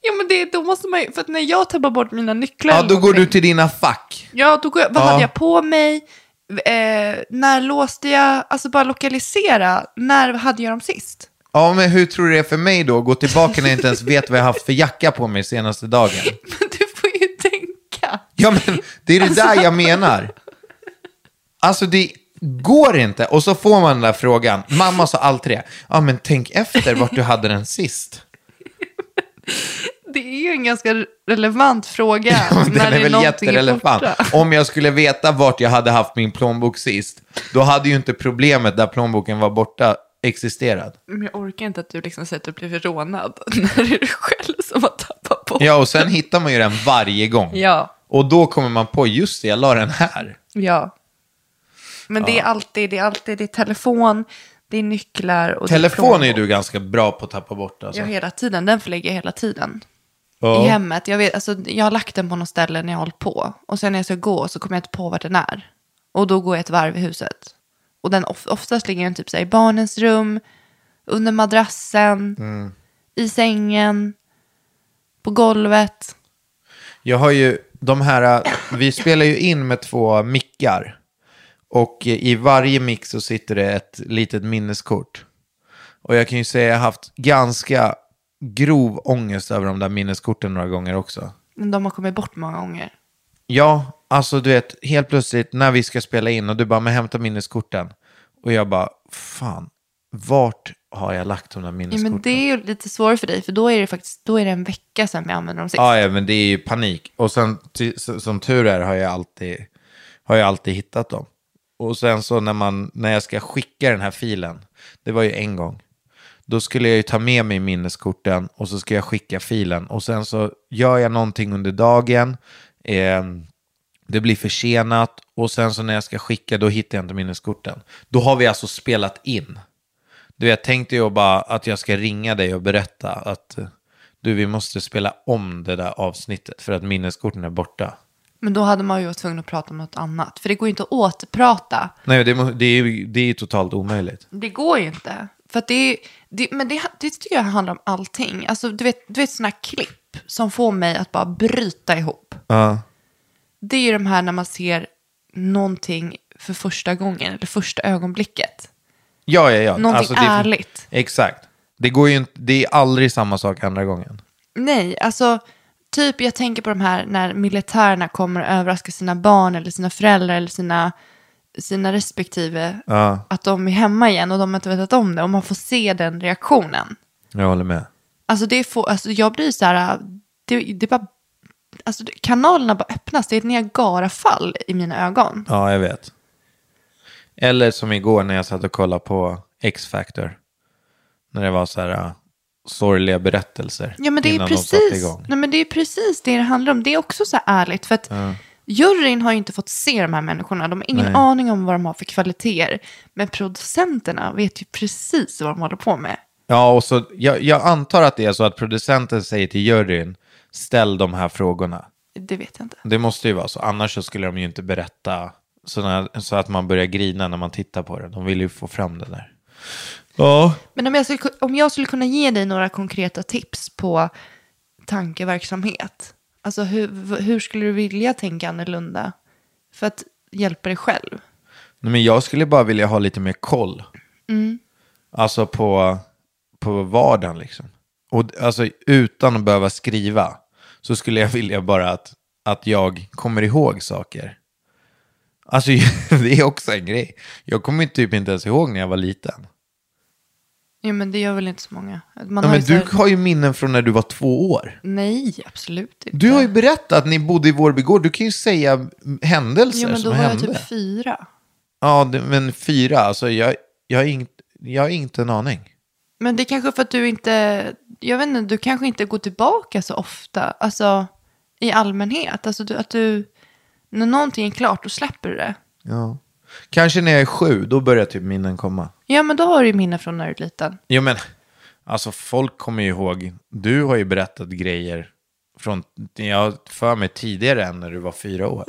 Ja, men det, då måste man ju, för att när jag tappar bort mina nycklar Ja, då går du till dina fack. Ja, då går jag, vad Ja. hade jag på mig? Eh, när låste jag? Alltså bara lokalisera. När hade jag dem sist? Ja, men hur tror du det är för mig då? Gå tillbaka när jag inte ens vet vad jag haft för jacka på mig senaste dagen. Men du får ju Ja, men det är det där jag menar. Alltså det går inte. Och så får man den där frågan. Mamma sa alltid det. Ja, men tänk efter vart du hade den sist. Det är ju en ganska relevant fråga. Den när är det väl jätterelevant. Om jag skulle veta vart jag hade haft min plånbok sist, då hade ju inte problemet där plånboken var borta existerat. Men jag orkar inte att du liksom säger att du blivit rånad när det är du själv som har tappat bort. Ja, och sen hittar man ju den varje gång. Ja, Och då kommer man på, just det, jag la den här. ja. Men det är alltid, det är alltid, det är telefon, det är nycklar och Telefon är ju du ganska bra på att tappa bort. Alltså. Ja, hela tiden. Den förlägger jag hela tiden. Ja. I hemmet. Jag, vet, alltså, jag har lagt den på något ställe när jag har hållit på. Och sen när jag ska gå så kommer jag inte på vart den är. Och då går jag ett varv i huset. Och den of, oftast ligger den typ så här, i barnens rum, under madrassen, Mm. i sängen, på golvet. Jag har ju de här, vi spelar ju in med två mickar. Och i varje mick så sitter det ett litet minneskort. Och jag kan ju säga att jag har haft ganska grov ångest över de där minneskorten några gånger också. Men de har kommit bort många gånger. Ja, alltså du vet, helt plötsligt när vi ska spela in och du bara, men hämta minneskorten. Och jag bara, fan, vart har jag lagt de där Ja, minneskorten? men det är ju lite svårare för dig, för då är det faktiskt då är det en vecka sedan vi använde dem sist. Ja, ja, men det är ju panik. Och sen, som tur är, har jag alltid, har jag alltid hittat dem. Och sen så när, man, när jag ska skicka den här filen, det var ju en gång, då skulle jag ju ta med mig minneskorten och så ska jag skicka filen. Och sen så gör jag någonting under dagen, eh, det blir försenat och sen så när jag ska skicka då hittar jag inte minneskorten. Då har vi alltså spelat in. Du vet, tänkte jag bara att jag ska ringa dig och berätta att eh, du, vi måste spela om det där avsnittet för att minneskorten är borta. Men då hade man ju varit tvungen att prata om något annat. För det går ju inte att återprata. Nej, det, det, är, det är totalt omöjligt. Det går ju inte. För det det, men det, det tycker jag handlar om allting. Alltså, du vet, du vet sådana klipp som får mig att bara bryta ihop. Ja. Det är ju de här när man ser någonting för första gången, eller första ögonblicket. Ja, ja, ja. Någonting det är- ärligt. Exakt. Det, går ju inte, det är aldrig samma sak andra gången. Nej, alltså typ jag tänker på de här när militärerna kommer och överraskar sina barn eller sina föräldrar eller sina, sina respektive. Ja, Att de är hemma igen och de har inte vetat om det och man får se den reaktionen. jag håller med. Alltså, det får, alltså jag blir så här, det, det bara, alltså kanalerna bara öppnas, det är ett Niagarafall i mina ögon. Ja, jag vet. Eller som igår när jag satt och kollade på X-Factor. När det var så här sorgliga berättelser. Ja men det är de precis, igång. nej men det är precis det det handlar om. Det är också så här ärligt för att juryn har ju inte fått se de här människorna. De har ingen Nej. aning om vad de har för kvaliteter. Men producenterna vet ju precis vad de håller på med. Ja, och så, jag, jag antar att det är så att producenten säger till juryn, ställ de här frågorna. Det vet jag inte. Det måste ju vara så, annars så skulle de ju inte berätta såna, så att man börjar grina när man tittar på det. De vill ju få fram det där. Ja. Men om jag, skulle, om jag skulle kunna ge dig några konkreta tips på tankeverksamhet. Alltså hur, hur skulle du vilja tänka annorlunda? För att hjälpa dig själv. Nej, men jag skulle bara vilja ha lite mer koll. Mm. Alltså på, på vardagen liksom. Och alltså utan att behöva skriva så skulle jag vilja bara att, att jag kommer ihåg saker. Alltså det är också en grej. Jag kommer typ inte ens ihåg när jag var liten. Ja men det gör väl inte så många. Man Ja, har men du här- har ju minnen från när du var två år. Nej, absolut inte. Du har ju berättat att ni bodde i Vårby gård. Du kan ju säga händelser Jo men då som var jag hände. typ fyra. Ja, men fyra. Alltså jag, jag, har inget, jag har inte en aning. Men det är kanske för att du inte, jag vet inte, du kanske inte går tillbaka så ofta. Alltså i allmänhet. Alltså du, att du, när någonting är klart då släpper du det. Ja. Kanske när jag är sju, då börjar typ minnen komma. Ja men då har du ju minnen från när du är liten. Jo men, alltså folk kommer ju ihåg. Du har ju berättat grejer från, jag för mig tidigare än när du var fyra år.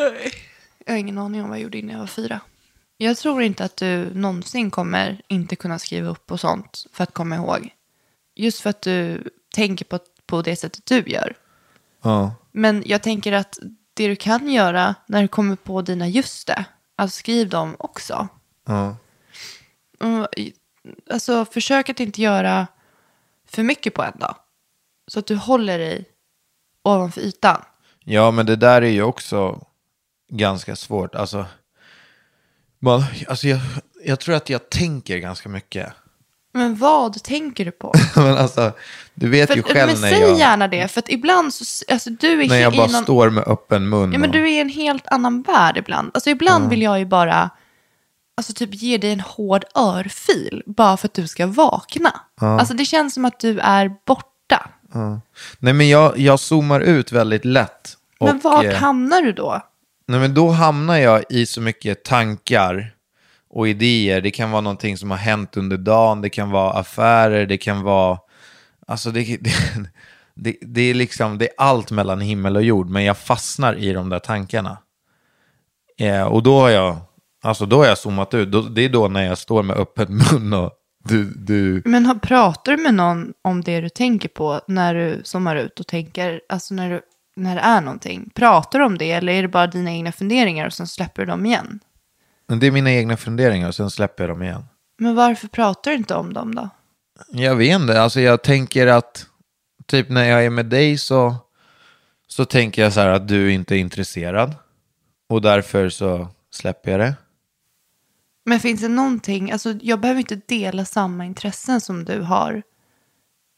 Jag har ingen aning om vad jag gjorde innan jag var fyra. Jag tror inte att du någonsin kommer inte kunna skriva upp och sånt för att komma ihåg. Just för att du tänker på, på det sättet du gör. Ja. Men jag tänker att det du kan göra när du kommer på dina just det, alltså skriv dem också. Ja. Mm, Alltså försök att inte göra för mycket på en dag. Så att du håller dig ovanför ytan. Ja, men det där är ju också ganska svårt. Alltså, man, alltså jag, jag tror att jag tänker ganska mycket. Men vad tänker du på? men alltså, du vet För, ju själv men när säg jag, gärna det, för att ibland så, alltså du är när jag bara någon, står med öppen mun. Ja, men och- du är i en helt annan värld ibland. Alltså ibland vill jag ju bara, alltså typ ge dig en hård örfil, bara för att du ska vakna. Alltså det känns som att du är borta. Nej, men jag, jag zoomar ut väldigt lätt. Men och, vart eh, hamnar du då? Nej, men då hamnar jag i så mycket tankar och idéer. Det kan vara någonting som har hänt under dagen, det kan vara affärer, det kan vara... Alltså det, det, det, det är liksom, det är allt mellan himmel och jord, men jag fastnar i de där tankarna. Eh, och då har jag, alltså då har jag zoomat ut. Då, det är då när jag står med öppen mun och du, du... Men har, pratar du med någon om det du tänker på när du zoomar ut och tänker, alltså när, du, när det är någonting? Pratar du om det eller är det bara dina egna funderingar och sen släpper du dem igen? Men det är mina egna funderingar och sen släpper jag dem igen. Men varför pratar du inte om dem då? Jag vet inte, alltså jag tänker att typ när jag är med dig så, så tänker jag så här att du inte är intresserad. Och därför så släpper jag det. Men finns det någonting, alltså jag behöver inte dela samma intressen som du har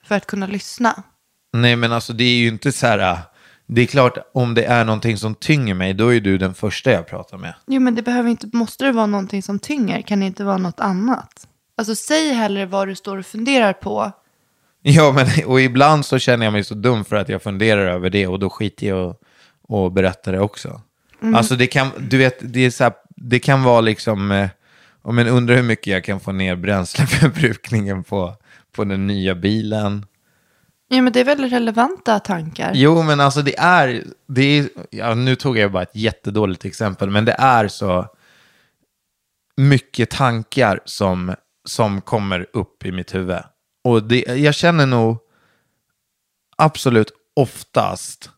för att kunna lyssna. Nej men alltså det är ju inte så här, det är klart om det är någonting som tynger mig då är du den första jag pratar med. Jo men det behöver inte, måste det vara någonting som tynger? Kan det inte vara något annat? Alltså säg hellre vad du står och funderar på. Ja men och ibland så känner jag mig så dum för att jag funderar över det och då skiter jag och, och berättar det också. Alltså det kan, du vet, det, är så här, det kan vara liksom, om man undrar hur mycket jag kan få ner bränsleförbrukningen på, på den nya bilen. Ja men det är väl relevanta tankar. Jo, men alltså det är, det är ja, nu tog jag bara ett jättedåligt exempel, men det är så mycket tankar som, som kommer upp i mitt huvud. Och det, jag känner nog absolut oftast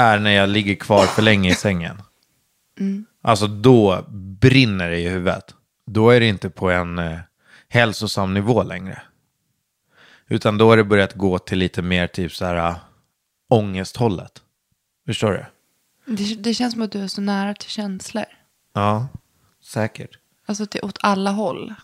är när jag ligger kvar för länge i sängen. Alltså då brinner det i huvudet. Då är det inte på en eh, hälsosam nivå längre. Utan då har det börjat gå till lite mer typ så här äh, ångesthållet. Förstår du? Det, det känns som att du är så nära till känslor. Ja, säkert. Alltså till, åt alla håll.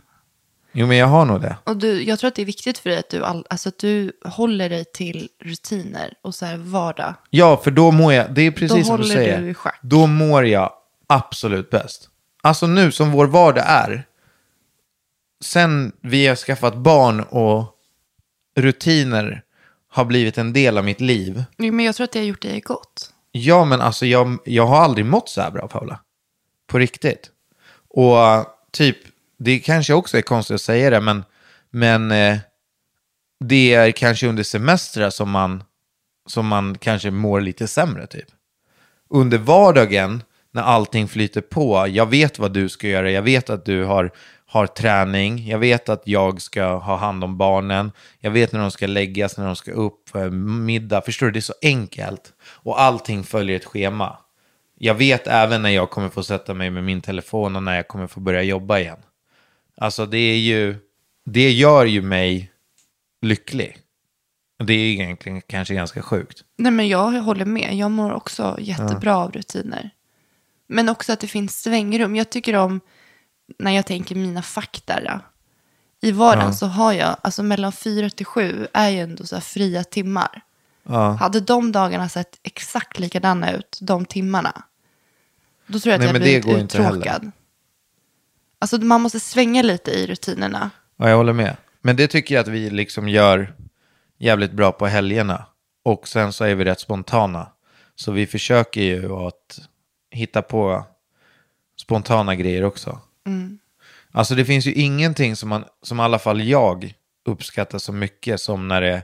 Jo, men jag har nog det. Och du, jag tror att det är viktigt för dig att du, all, alltså att du håller dig till rutiner och så här vardag. Ja, för då mår jag, det är precis Då som du håller säger. du i schack. Då mår jag absolut bäst. Alltså nu som vår vardag är, sen vi har skaffat barn och rutiner har blivit en del av mitt liv. Jo, Men jag tror att det har gjort dig gott. Ja, men alltså jag, jag har aldrig mått så här bra, Paula. På riktigt. Och typ, det kanske också är konstigt att säga det, men, men eh, det är kanske under semestrar som man, som man kanske mår lite sämre, typ. Under vardagen, när allting flyter på, jag vet vad du ska göra, jag vet att du har, har träning, jag vet att jag ska ha hand om barnen, jag vet när de ska läggas, när de ska upp, eh, middag, förstår du? Det är så enkelt. Och allting följer ett schema. Jag vet även när jag kommer få sätta mig med min telefon och när jag kommer få börja jobba igen. Alltså det är ju, det gör ju mig lycklig. Det är egentligen kanske ganska sjukt. Nej, men jag håller med. Jag mår också jättebra av rutiner. Men också att det finns svängrum. Jag tycker om, när jag tänker mina ja. I vardagen så har jag, alltså mellan fyra till sju är ju ändå så här fria timmar. Hade de dagarna sett exakt likadana ut, de timmarna, då tror jag att Nej, jag inte heller. uttråkad. Alltså man måste svänga lite i rutinerna. Ja, jag håller med. Men det tycker jag att vi liksom gör jävligt bra på helgerna. Och sen så är vi rätt spontana. Så vi försöker ju att hitta på spontana grejer också. Alltså det finns ju ingenting som, man, som i alla fall jag uppskattar så mycket som när det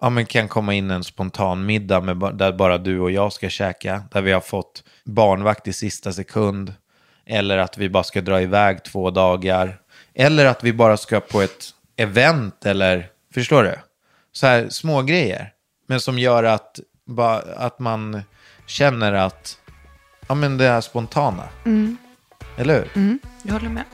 ja, men kan komma in en spontan middag med, där bara du och jag ska käka. Där vi har fått barnvakt i sista sekund. Eller att vi bara ska dra iväg två dagar. Eller att vi bara ska på ett event eller, förstår du? Så här små grejer. Men som gör att, ba, att man känner att ja, men det är spontana. Eller hur? Jag håller med.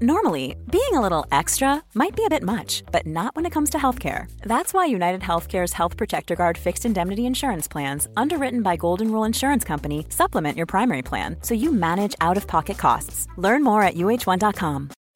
Normally, being a little extra might be a bit much, but not when it comes to healthcare. That's why United Healthcare's Health Protector Guard fixed indemnity insurance plans, underwritten by Golden Rule Insurance Company, supplement your primary plan so you manage out of pocket costs. Learn more at uh1.com.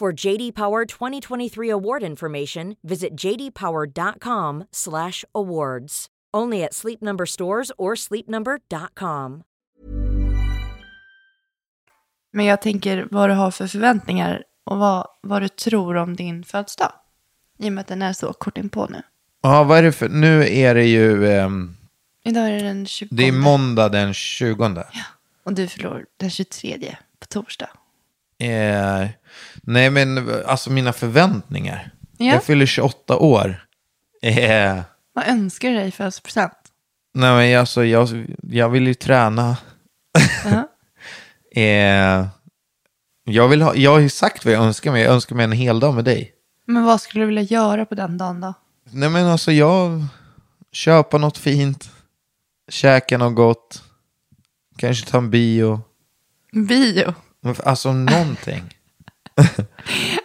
For JD Power 2023 award information, visit jdpower.com/awards. Only at Sleep Number stores or sleepnumber.com. Men jag tänker vad du har för förväntningar och vad, vad du tror om din födelsedag. I och med att den är så kort inpå nu. Ja, vad är det för... Nu är det ju... ehm, Idag är det den 20. det är måndag den 20. Och du förlorar den 23 på torsdag. Eh, nej, men alltså mina förväntningar. Ja. Jag fyller 28 år. Eh, Vad önskar du dig i födelsedagspresent? nej, men alltså, jag, jag vill ju träna. Ja. Eh, jag, vill ha, jag har ju sagt vad jag önskar mig. Jag önskar mig en hel dag med dig. Men vad skulle du vilja göra på den dagen då? Nej, men alltså jag... Köpa något fint. Käka något gott. Kanske ta en bio. Bio. Alltså någonting.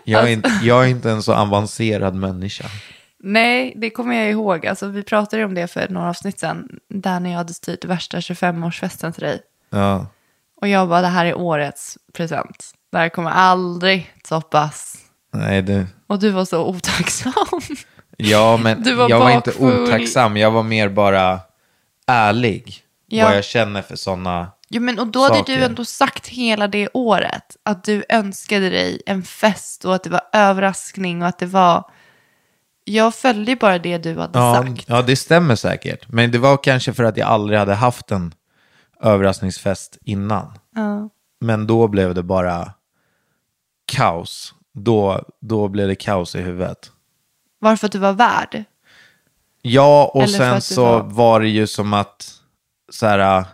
Jag, är inte, jag är inte en så avancerad människa. Nej, det kommer jag ihåg. Alltså, vi pratade om det för några avsnitt sedan. Där när jag hade styrt värsta 25-årsfesten till dig. Ja. Och jag bara, det här är årets present. Det här kommer aldrig toppas. Nej, det... Och du var så otacksam. Ja, men jag var inte bakfull. otacksam. Jag var mer bara ärlig. Ja. Vad jag känner för sådana... Jo, men och då hade Saker. du ändå sagt hela det året att du önskade dig en fest och att det var överraskning och att det var... Jag följde bara det du hade Ja, sagt. ja, det stämmer säkert. Men det var kanske för att jag aldrig hade haft en överraskningsfest innan. Ja. Men då blev det bara kaos. Då, då blev det kaos i huvudet. Varför att du var värd. Ja, och Eller sen så var- var... det ju som att, så här,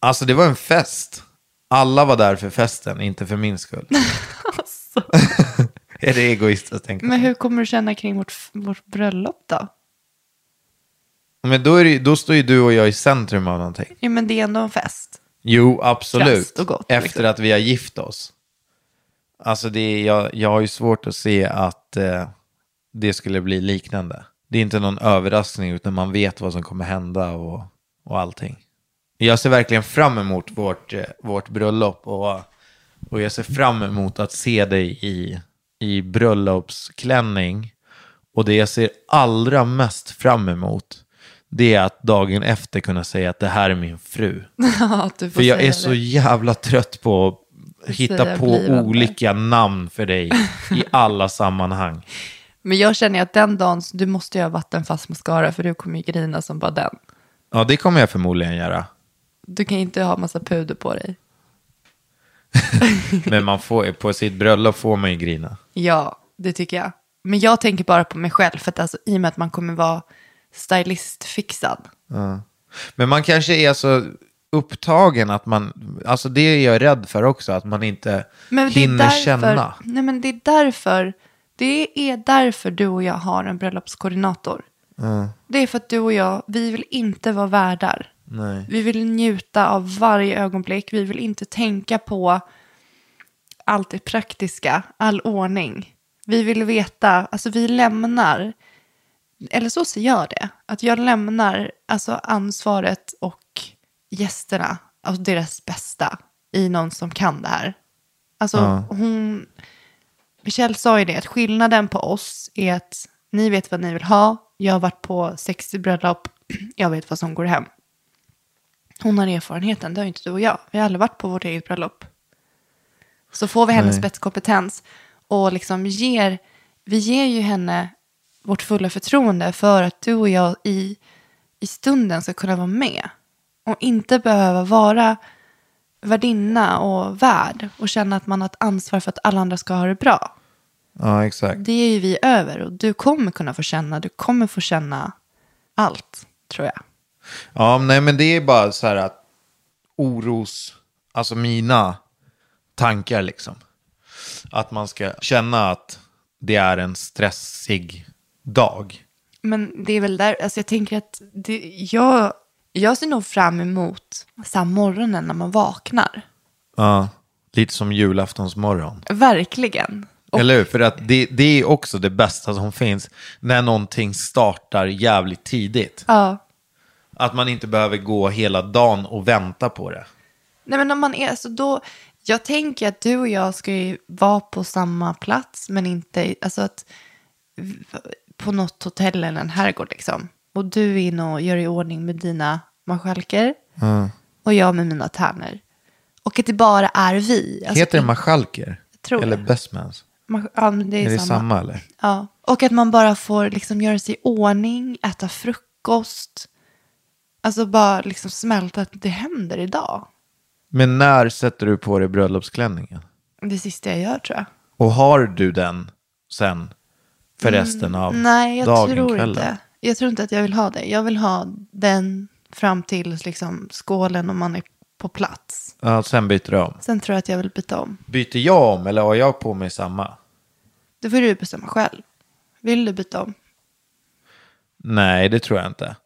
alltså det var en fest. Alla var där för festen, inte för min skull. är det egoistiskt att tänka? Men hur kommer du känna kring vårt, vårt bröllop då? Men då, är det, då står ju du och jag i centrum av någonting. Jo, men det är ändå en fest. Jo, absolut. Gott, Efter liksom. att vi har gift oss. Alltså det är, jag, jag har ju svårt att se att eh, det skulle bli liknande. Det är inte någon överraskning utan man vet vad som kommer hända och, och allting. Jag ser verkligen fram emot vårt, eh, vårt bröllop och, och jag ser fram emot att se dig i, i bröllopsklänning. Och det jag ser allra mest fram emot det är att dagen efter kunna säga att det här är min fru. Ja, För jag är så det. jävla trött på att hitta Säga på olika namn för dig i alla sammanhang. Men jag känner att den dagen, så- du måste ha vattenfast mascara för du kommer ju grina som bara den. Ja, det kommer jag förmodligen göra. Du kan inte ha massa puder på dig. Men man får, på sitt bröllop får man ju grina. Ja, det tycker jag. Men jag tänker bara på mig själv, för att alltså, i och med att man kommer vara stylistfixad. Men man kanske är så upptagen att man, alltså det är jag rädd för också, att man inte Men hinner därför, känna. Nej, men det är därför, det är därför du och jag har en bröllopskoordinator. Det är för att du och jag, vi vill inte vara värdar. Nej. Vi vill njuta av varje ögonblick. Vi vill inte tänka på allt det praktiska, all ordning. Vi vill veta, alltså vi lämnar, eller så ser jag det, att jag lämnar alltså ansvaret och gästerna, alltså deras bästa, i någon som kan det här. Alltså Ja. hon, Michelle sa ju det, att skillnaden på oss är att ni vet vad ni vill ha. Jag har varit på 60 bröllop, jag vet vad som går hem. Hon har erfarenheten, det har ju inte du och jag. Vi har aldrig varit på vårt eget bröllop. Så får vi hennes Nej. spetskompetens och liksom ger, vi ger ju henne vårt fulla förtroende för att du och jag i, i stunden ska kunna vara med. Och inte behöva vara värdinna och värd och känna att man har ett ansvar för att alla andra ska ha det bra. Ja, exakt. Det är ju vi över och du kommer kunna få känna, du kommer få känna allt, tror jag. Ja, nej men det är bara så här att oros, alltså mina tankar liksom. Att man ska känna att det är en stressig dag. Men det är väl där, alltså jag tänker att det, jag, jag ser nog fram emot så morgonen när man vaknar. Ja, lite som julaftonsmorgon. Verkligen. Och, Eller hur? För att det, det är också det bästa som finns när någonting startar jävligt tidigt. ja. Att man inte behöver gå hela dagen och vänta på det. Nej men om man är, alltså då, jag tänker att du och jag ska ju vara på samma plats men inte, alltså att på något hotell eller en herrgård liksom. Och du är inne och gör i ordning med dina marskalker och jag med mina tärnor. Och att det bara är vi. Alltså, Heter det marskalker? tror Eller bestmans? ja, men det är, Är det samma. samma eller? Ja. Och att man bara får liksom göra sig i ordning, äta frukost. Alltså bara liksom smälta att det händer idag. Men när sätter du på dig bröllopsklänningen? Det sista jag gör tror jag. Och har du den sen för resten av Mm, Nej, jag dagen, tror kvällen? inte. Jag tror inte att jag vill ha det. Jag vill ha den fram till liksom skålen om man är på plats. Ja, sen byter du om. Sen tror jag att jag vill byta om. Byter jag om eller har jag på mig samma? Det får du bestämma själv. Vill du byta om? Nej, det tror jag inte.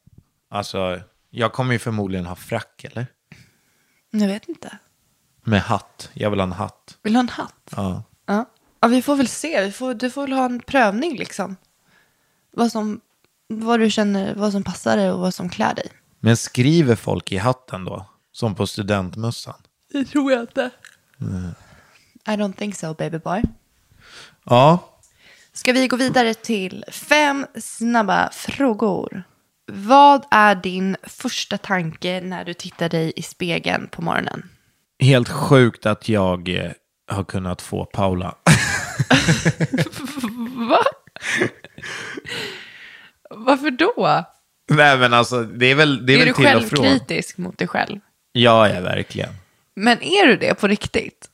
Alltså, jag kommer ju förmodligen ha frack, eller? Jag vet inte. Med hatt. Jag vill ha en hatt. Vill du ha en hatt? Ja. Ja. ja, vi får väl se. Vi får, du får väl ha en prövning liksom. Vad, som, vad du känner, vad som passar dig och vad som klär dig. Men skriver folk i hatten då? Som på studentmössan? Det tror jag inte. I don't think so, baby boy. Ja, Ska vi gå vidare till fem snabba frågor? Vad är din första tanke när du tittar dig i spegeln på morgonen? helt sjukt att jag eh, har kunnat få Paula. Va? Varför då? Nej, men alltså, det är väl, det är är väl du till och från. självkritisk mot dig själv? Ja, ja, verkligen. Men är du det på riktigt?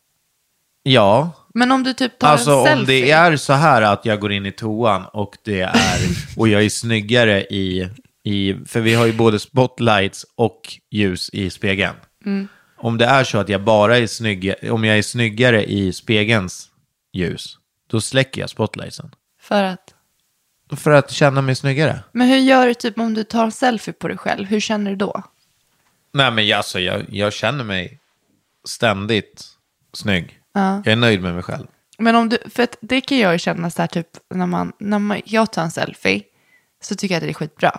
Ja, Men om du typ tar alltså en om selfie? det är så här att jag går in i toan och det är, och jag är snyggare i, i, för vi har ju både spotlights och ljus i spegeln. Mm. Om det är så att jag bara är snygg, om jag är snyggare i spegelns ljus, då släcker jag spotlightsen. För att? För att känna mig snyggare. Men hur gör du typ om du tar en selfie på dig själv? Hur känner du då? Nej men jag- alltså, jag, jag känner mig ständigt snygg. Jag är nöjd med mig själv. Men om du, för det kan jag ju känna så här typ när man, när man, jag tar en selfie så tycker jag att det är skitbra.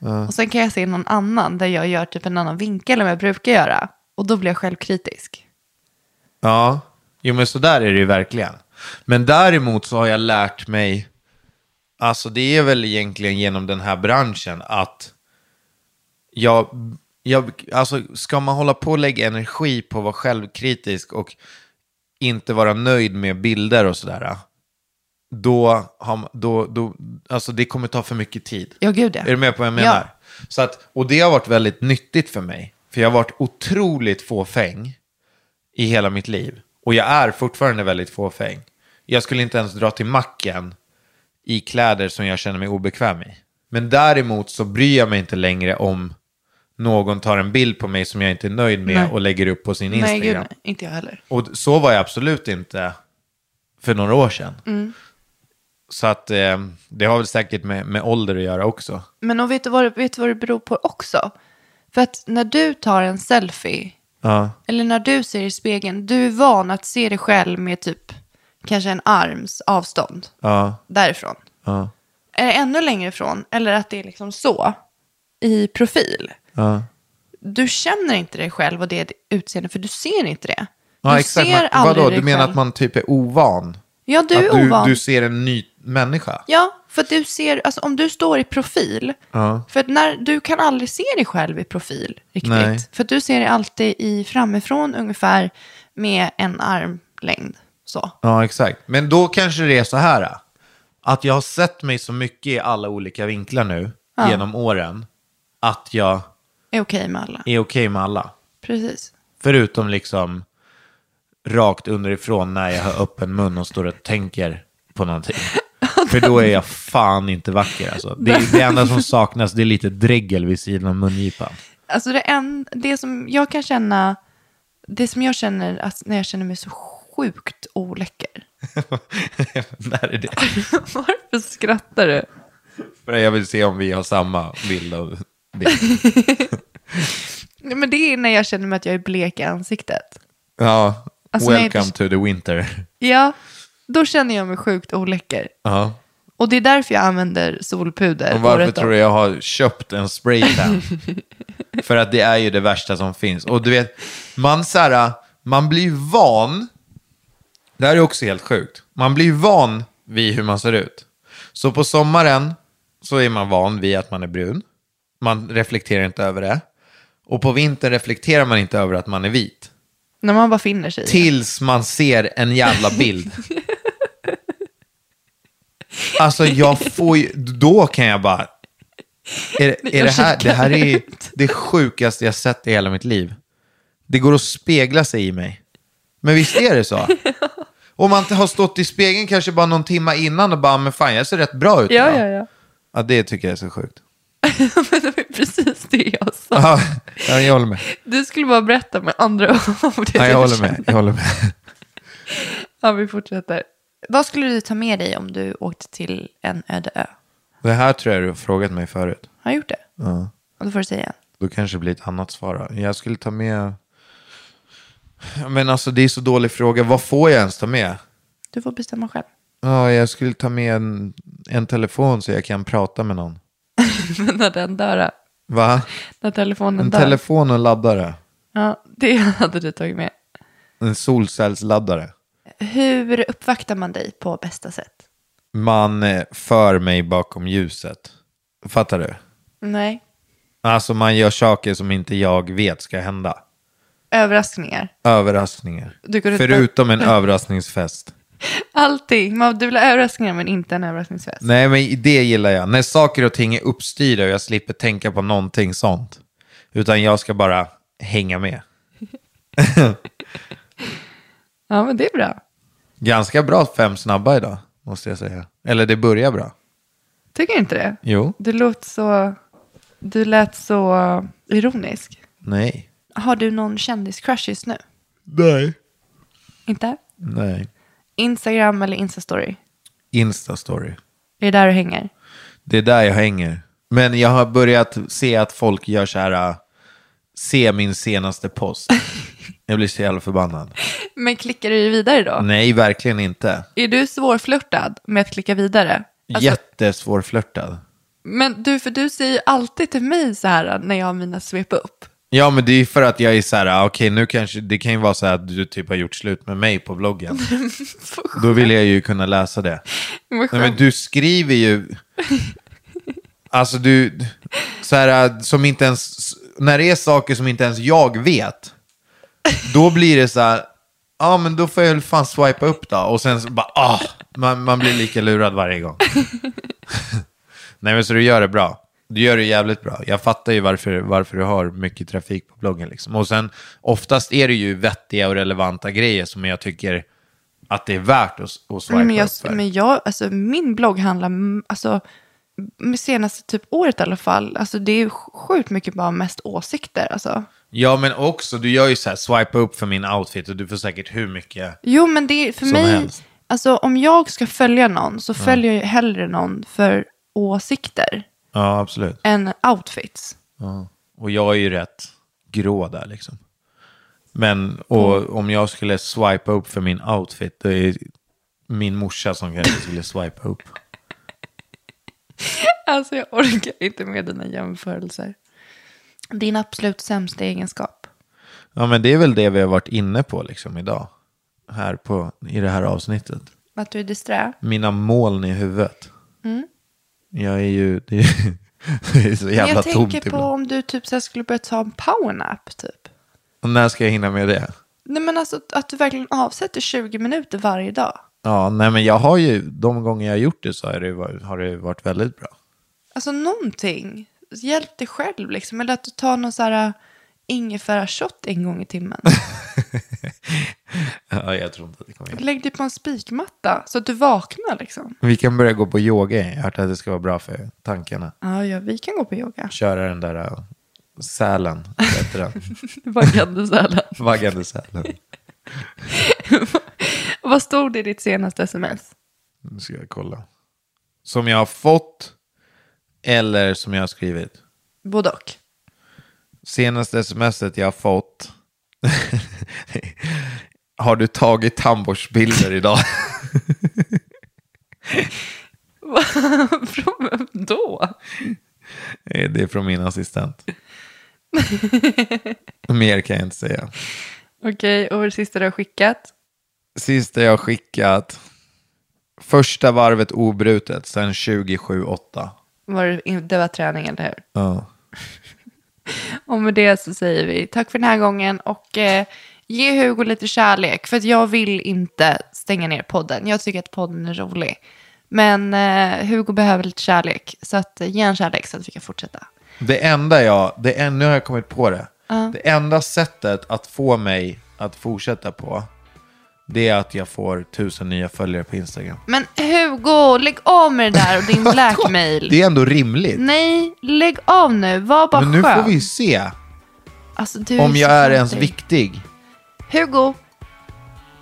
Och sen kan jag se någon annan där jag gör typ en annan vinkel än vad jag brukar göra. Och då blir jag självkritisk. Ja, jo men så där är det ju verkligen. Men däremot så har jag lärt mig, alltså det är väl egentligen genom den här branschen att jag, jag alltså ska man hålla på och lägga energi på att vara självkritisk och inte vara nöjd med bilder och sådär, då, då, då, alltså det kommer ta för mycket tid. Ja, gud ja. Är du med på vad jag menar? Ja. Så att, och det har varit väldigt nyttigt för mig. För jag har varit otroligt fåfäng i hela mitt liv. Och jag är fortfarande väldigt fåfäng. Jag skulle inte ens dra till macken i kläder som jag känner mig obekväm i. Men däremot så bryr jag mig inte längre om någon tar en bild på mig som jag inte är nöjd med Nej. och lägger upp på sin Nej, Instagram. gud nej. Inte jag heller. Och så var jag absolut inte för några år sedan. Mm. Så att eh, det har väl säkert med, med ålder att göra också. Men och vet, du vad, vet du vad det beror på också? För att när du tar en selfie, Ja. eller när du ser i spegeln, du är van att se dig själv med typ kanske en arms avstånd Ja. därifrån. Ja. Är det ännu längre ifrån, eller att det är liksom så, i profil. Ja. Du känner inte dig själv och det utseende, för du ser inte det. Ja, Du exakt. ser aldrig vadå, dig du menar själv. att man typ är ovan? Ja, du är att du, ovan. du ser en ny människa? Ja, för att du ser, alltså om du står i profil, Ja. för att när, du kan aldrig se dig själv i profil riktigt. Nej. För du ser dig alltid i framifrån ungefär med en armlängd. Så. Ja, exakt. Men då kanske det är så här. Att jag har sett mig så mycket i alla olika vinklar nu genom åren. Att jag Är okej med alla. är okej med alla. Precis. Förutom liksom rakt underifrån när jag har öppen mun och står och tänker på någonting. För då är jag fan inte vacker alltså. Det, det enda som saknas det är lite dregel vid sidan av mungipan. Alltså det, en, det som jag kan känna, det som jag känner att när jag känner mig så sjukt oläcker. När är det? Varför skrattar du? För jag vill se om vi har samma bild av det. Men det är när jag känner mig att jag är blek i ansiktet. Ja, Alltså, welcome det- to the winter. Ja, då känner jag mig sjukt oläcker. Ja. Och det är därför jag använder solpuder. Och varför året tror du jag har köpt en spraytan? För att det är ju det värsta som finns. Och du vet, man, så här, man blir van. Det här är också helt sjukt. Man blir van vid hur man ser ut. Så på sommaren så är man van vid att man är brun. Man reflekterar inte över det. Och på vintern reflekterar man inte över att man är vit. När man bara finner sig. Tills man ser en jävla bild. Alltså jag får ju, då kan jag bara... Är, är det, här, det här är det sjukaste jag sett i hela mitt liv. Det går att spegla sig i mig. Men visst är det så? Om man har stått i spegeln kanske bara någon timma innan och bara, men fan jag ser rätt bra ut Ja, idag." ja, ja. Ja, det tycker jag är så sjukt. Men det var precis det jag sa. Ja, ja, jag håller med. Du skulle bara berätta med andra ord. Ja, jag håller med. Jag håller med. Ja, vi fortsätter. Vad skulle du ta med dig om du åkte till en öde ö? Det här tror jag du har frågat mig förut. Har jag gjort det? Ja. Och då får du säga igen. Då kanske det blir ett annat svar. då. Jag skulle ta med... Men alltså det är så dålig fråga. Vad får jag ens ta med? Du får bestämma själv. Ja, jag skulle ta med en, en telefon så jag kan prata med någon. Men när den dör, då? Va? när telefonen En dör. telefon och en laddare. ja, det hade du tagit med. En solcellsladdare. Hur uppvaktar man dig på bästa sätt? Man eh, för mig bakom ljuset. Fattar du? Nej. Alltså man gör saker som inte jag vet ska hända. Överraskningar. Överraskningar. Förutom en överraskningsfest. Allting. Man, du vill ha överraskningar men inte en överraskningsfest. Nej, men det gillar jag. När saker och ting är uppstyrda och jag slipper tänka på någonting sånt. Utan jag ska bara hänga med. Ja, men det är bra. Ganska bra fem snabba idag, måste jag säga. Eller det börjar bra. Tycker du inte det? Jo. Du låter så... Du lät så ironisk. Nej. Har du någon kändiscrush just nu? Nej. Inte? Nej. Instagram eller Instastory? Insta-story. Är det där du hänger? Det är där jag hänger. Men jag har börjat se att folk gör så här, se min senaste post. Jag blir så jävla förbannad. Men klickar du vidare då? Nej, verkligen inte. Är du svårflörtad med att klicka vidare? Alltså, Jättesvårflörtad. Men du, för du säger ju alltid till mig så här när jag har mina svep upp. Ja, men det är för att jag är så här, ah, okej, nu kanske, det kan ju vara så här att du typ har gjort slut med mig på bloggen. Då vill jag ju kunna läsa det. Nej, men du skriver ju, alltså du, så här, som inte ens, när det är saker som inte ens jag vet, då blir det så här, ja men då får jag väl fan swipa upp då. Och sen så bara, ah, man, man blir lika lurad varje gång. Nej men så du gör det bra. Du gör det jävligt bra. Jag fattar ju varför, varför du har mycket trafik på bloggen. Liksom. Och sen oftast är det ju vettiga och relevanta grejer som jag tycker att det är värt att, att swipa men jag, upp för. men jag, alltså min blogg handlar, alltså senaste typ året i alla fall, alltså det är sjukt mycket bara mest åsikter alltså. Ja, men också, du gör ju så här, swipa upp för min outfit och du får säkert hur mycket... Jo, men det är för mig, helst. alltså om jag ska följa någon så följer jag ju hellre någon för åsikter Ja, absolut. än outfits. Ja. Och jag är ju rätt grå där liksom. Men och, om jag skulle swipa upp för min outfit, då är min morsa som kanske skulle swipa upp. Alltså jag orkar inte med dina jämförelser. Din absolut sämsta egenskap. Ja, men det är väl det vi har varit inne på liksom idag. Här på, i det här avsnittet. Att du är disträ? Mina moln i huvudet. Jag är ju, det är, det är så jävla jag tomt tänker på ibland. om du typ så skulle börja ta en powernap typ. Och när ska jag hinna med det? Nej men alltså att du verkligen avsätter 20 minuter varje dag. Ja, nej men jag har ju, de gånger jag har gjort det så har det, varit- har det varit väldigt bra. Alltså någonting. Hjälp dig själv liksom. Eller att du tar någon så här äh, ingefära-shot en gång i timmen. Ja, jag tror inte att det kommer hjälpa. Lägg dig på en spikmatta så att du vaknar liksom. Vi kan börja gå på yoga. Jag har hört att det ska vara bra för tankarna. Ja, ja vi kan gå på yoga. Köra den där uh, sälen? Vaggande sälen. Vaggande sälen. Vad stod det i ditt senaste sms? Nu ska jag kolla. Som jag har fått eller som jag har skrivit. Både och. Senaste smset jag har fått. har du tagit tandborstbilder idag? Från vem då? Eh, det är från min assistent. Mer kan jag inte säga. Okej, och det sista du har skickat? Sista jag skickat. Första varvet obrutet sedan 27-8. Var det, det var träning, eller hur? Ja. Och med det så säger vi tack för den här gången och eh, ge Hugo lite kärlek. För att jag vill inte stänga ner podden. Jag tycker att podden är rolig. Men eh, Hugo behöver lite kärlek. Så att, eh, ge en kärlek så att vi kan fortsätta. Det enda jag, det nu har jag kommit på det. Det enda sättet att få mig att fortsätta på, det är att jag får tusen nya följare på Instagram. Men Hugo, lägg av med det där och din blackmail. Det är ändå rimligt. Nej, lägg av nu. Var bara Men nu skön. får vi se Alltså, du om så jag är ens fjantig. viktig. Hugo,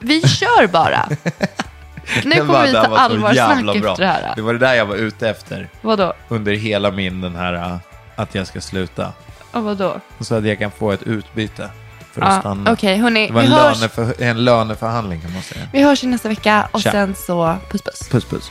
vi kör bara. nu kommer vi det här ta var så allvarsnack jävla efter det här. Det var det där jag var ute efter Vadå? under hela min den här uh, att jag ska sluta. Och vadå? Så att jag kan få ett utbyte för att stanna. Okej, hörni. Det var en, hörs, löneför, en löneförhandling kan man säga. vi hörs nästa vecka och Tja. sen så puss puss. Puss puss.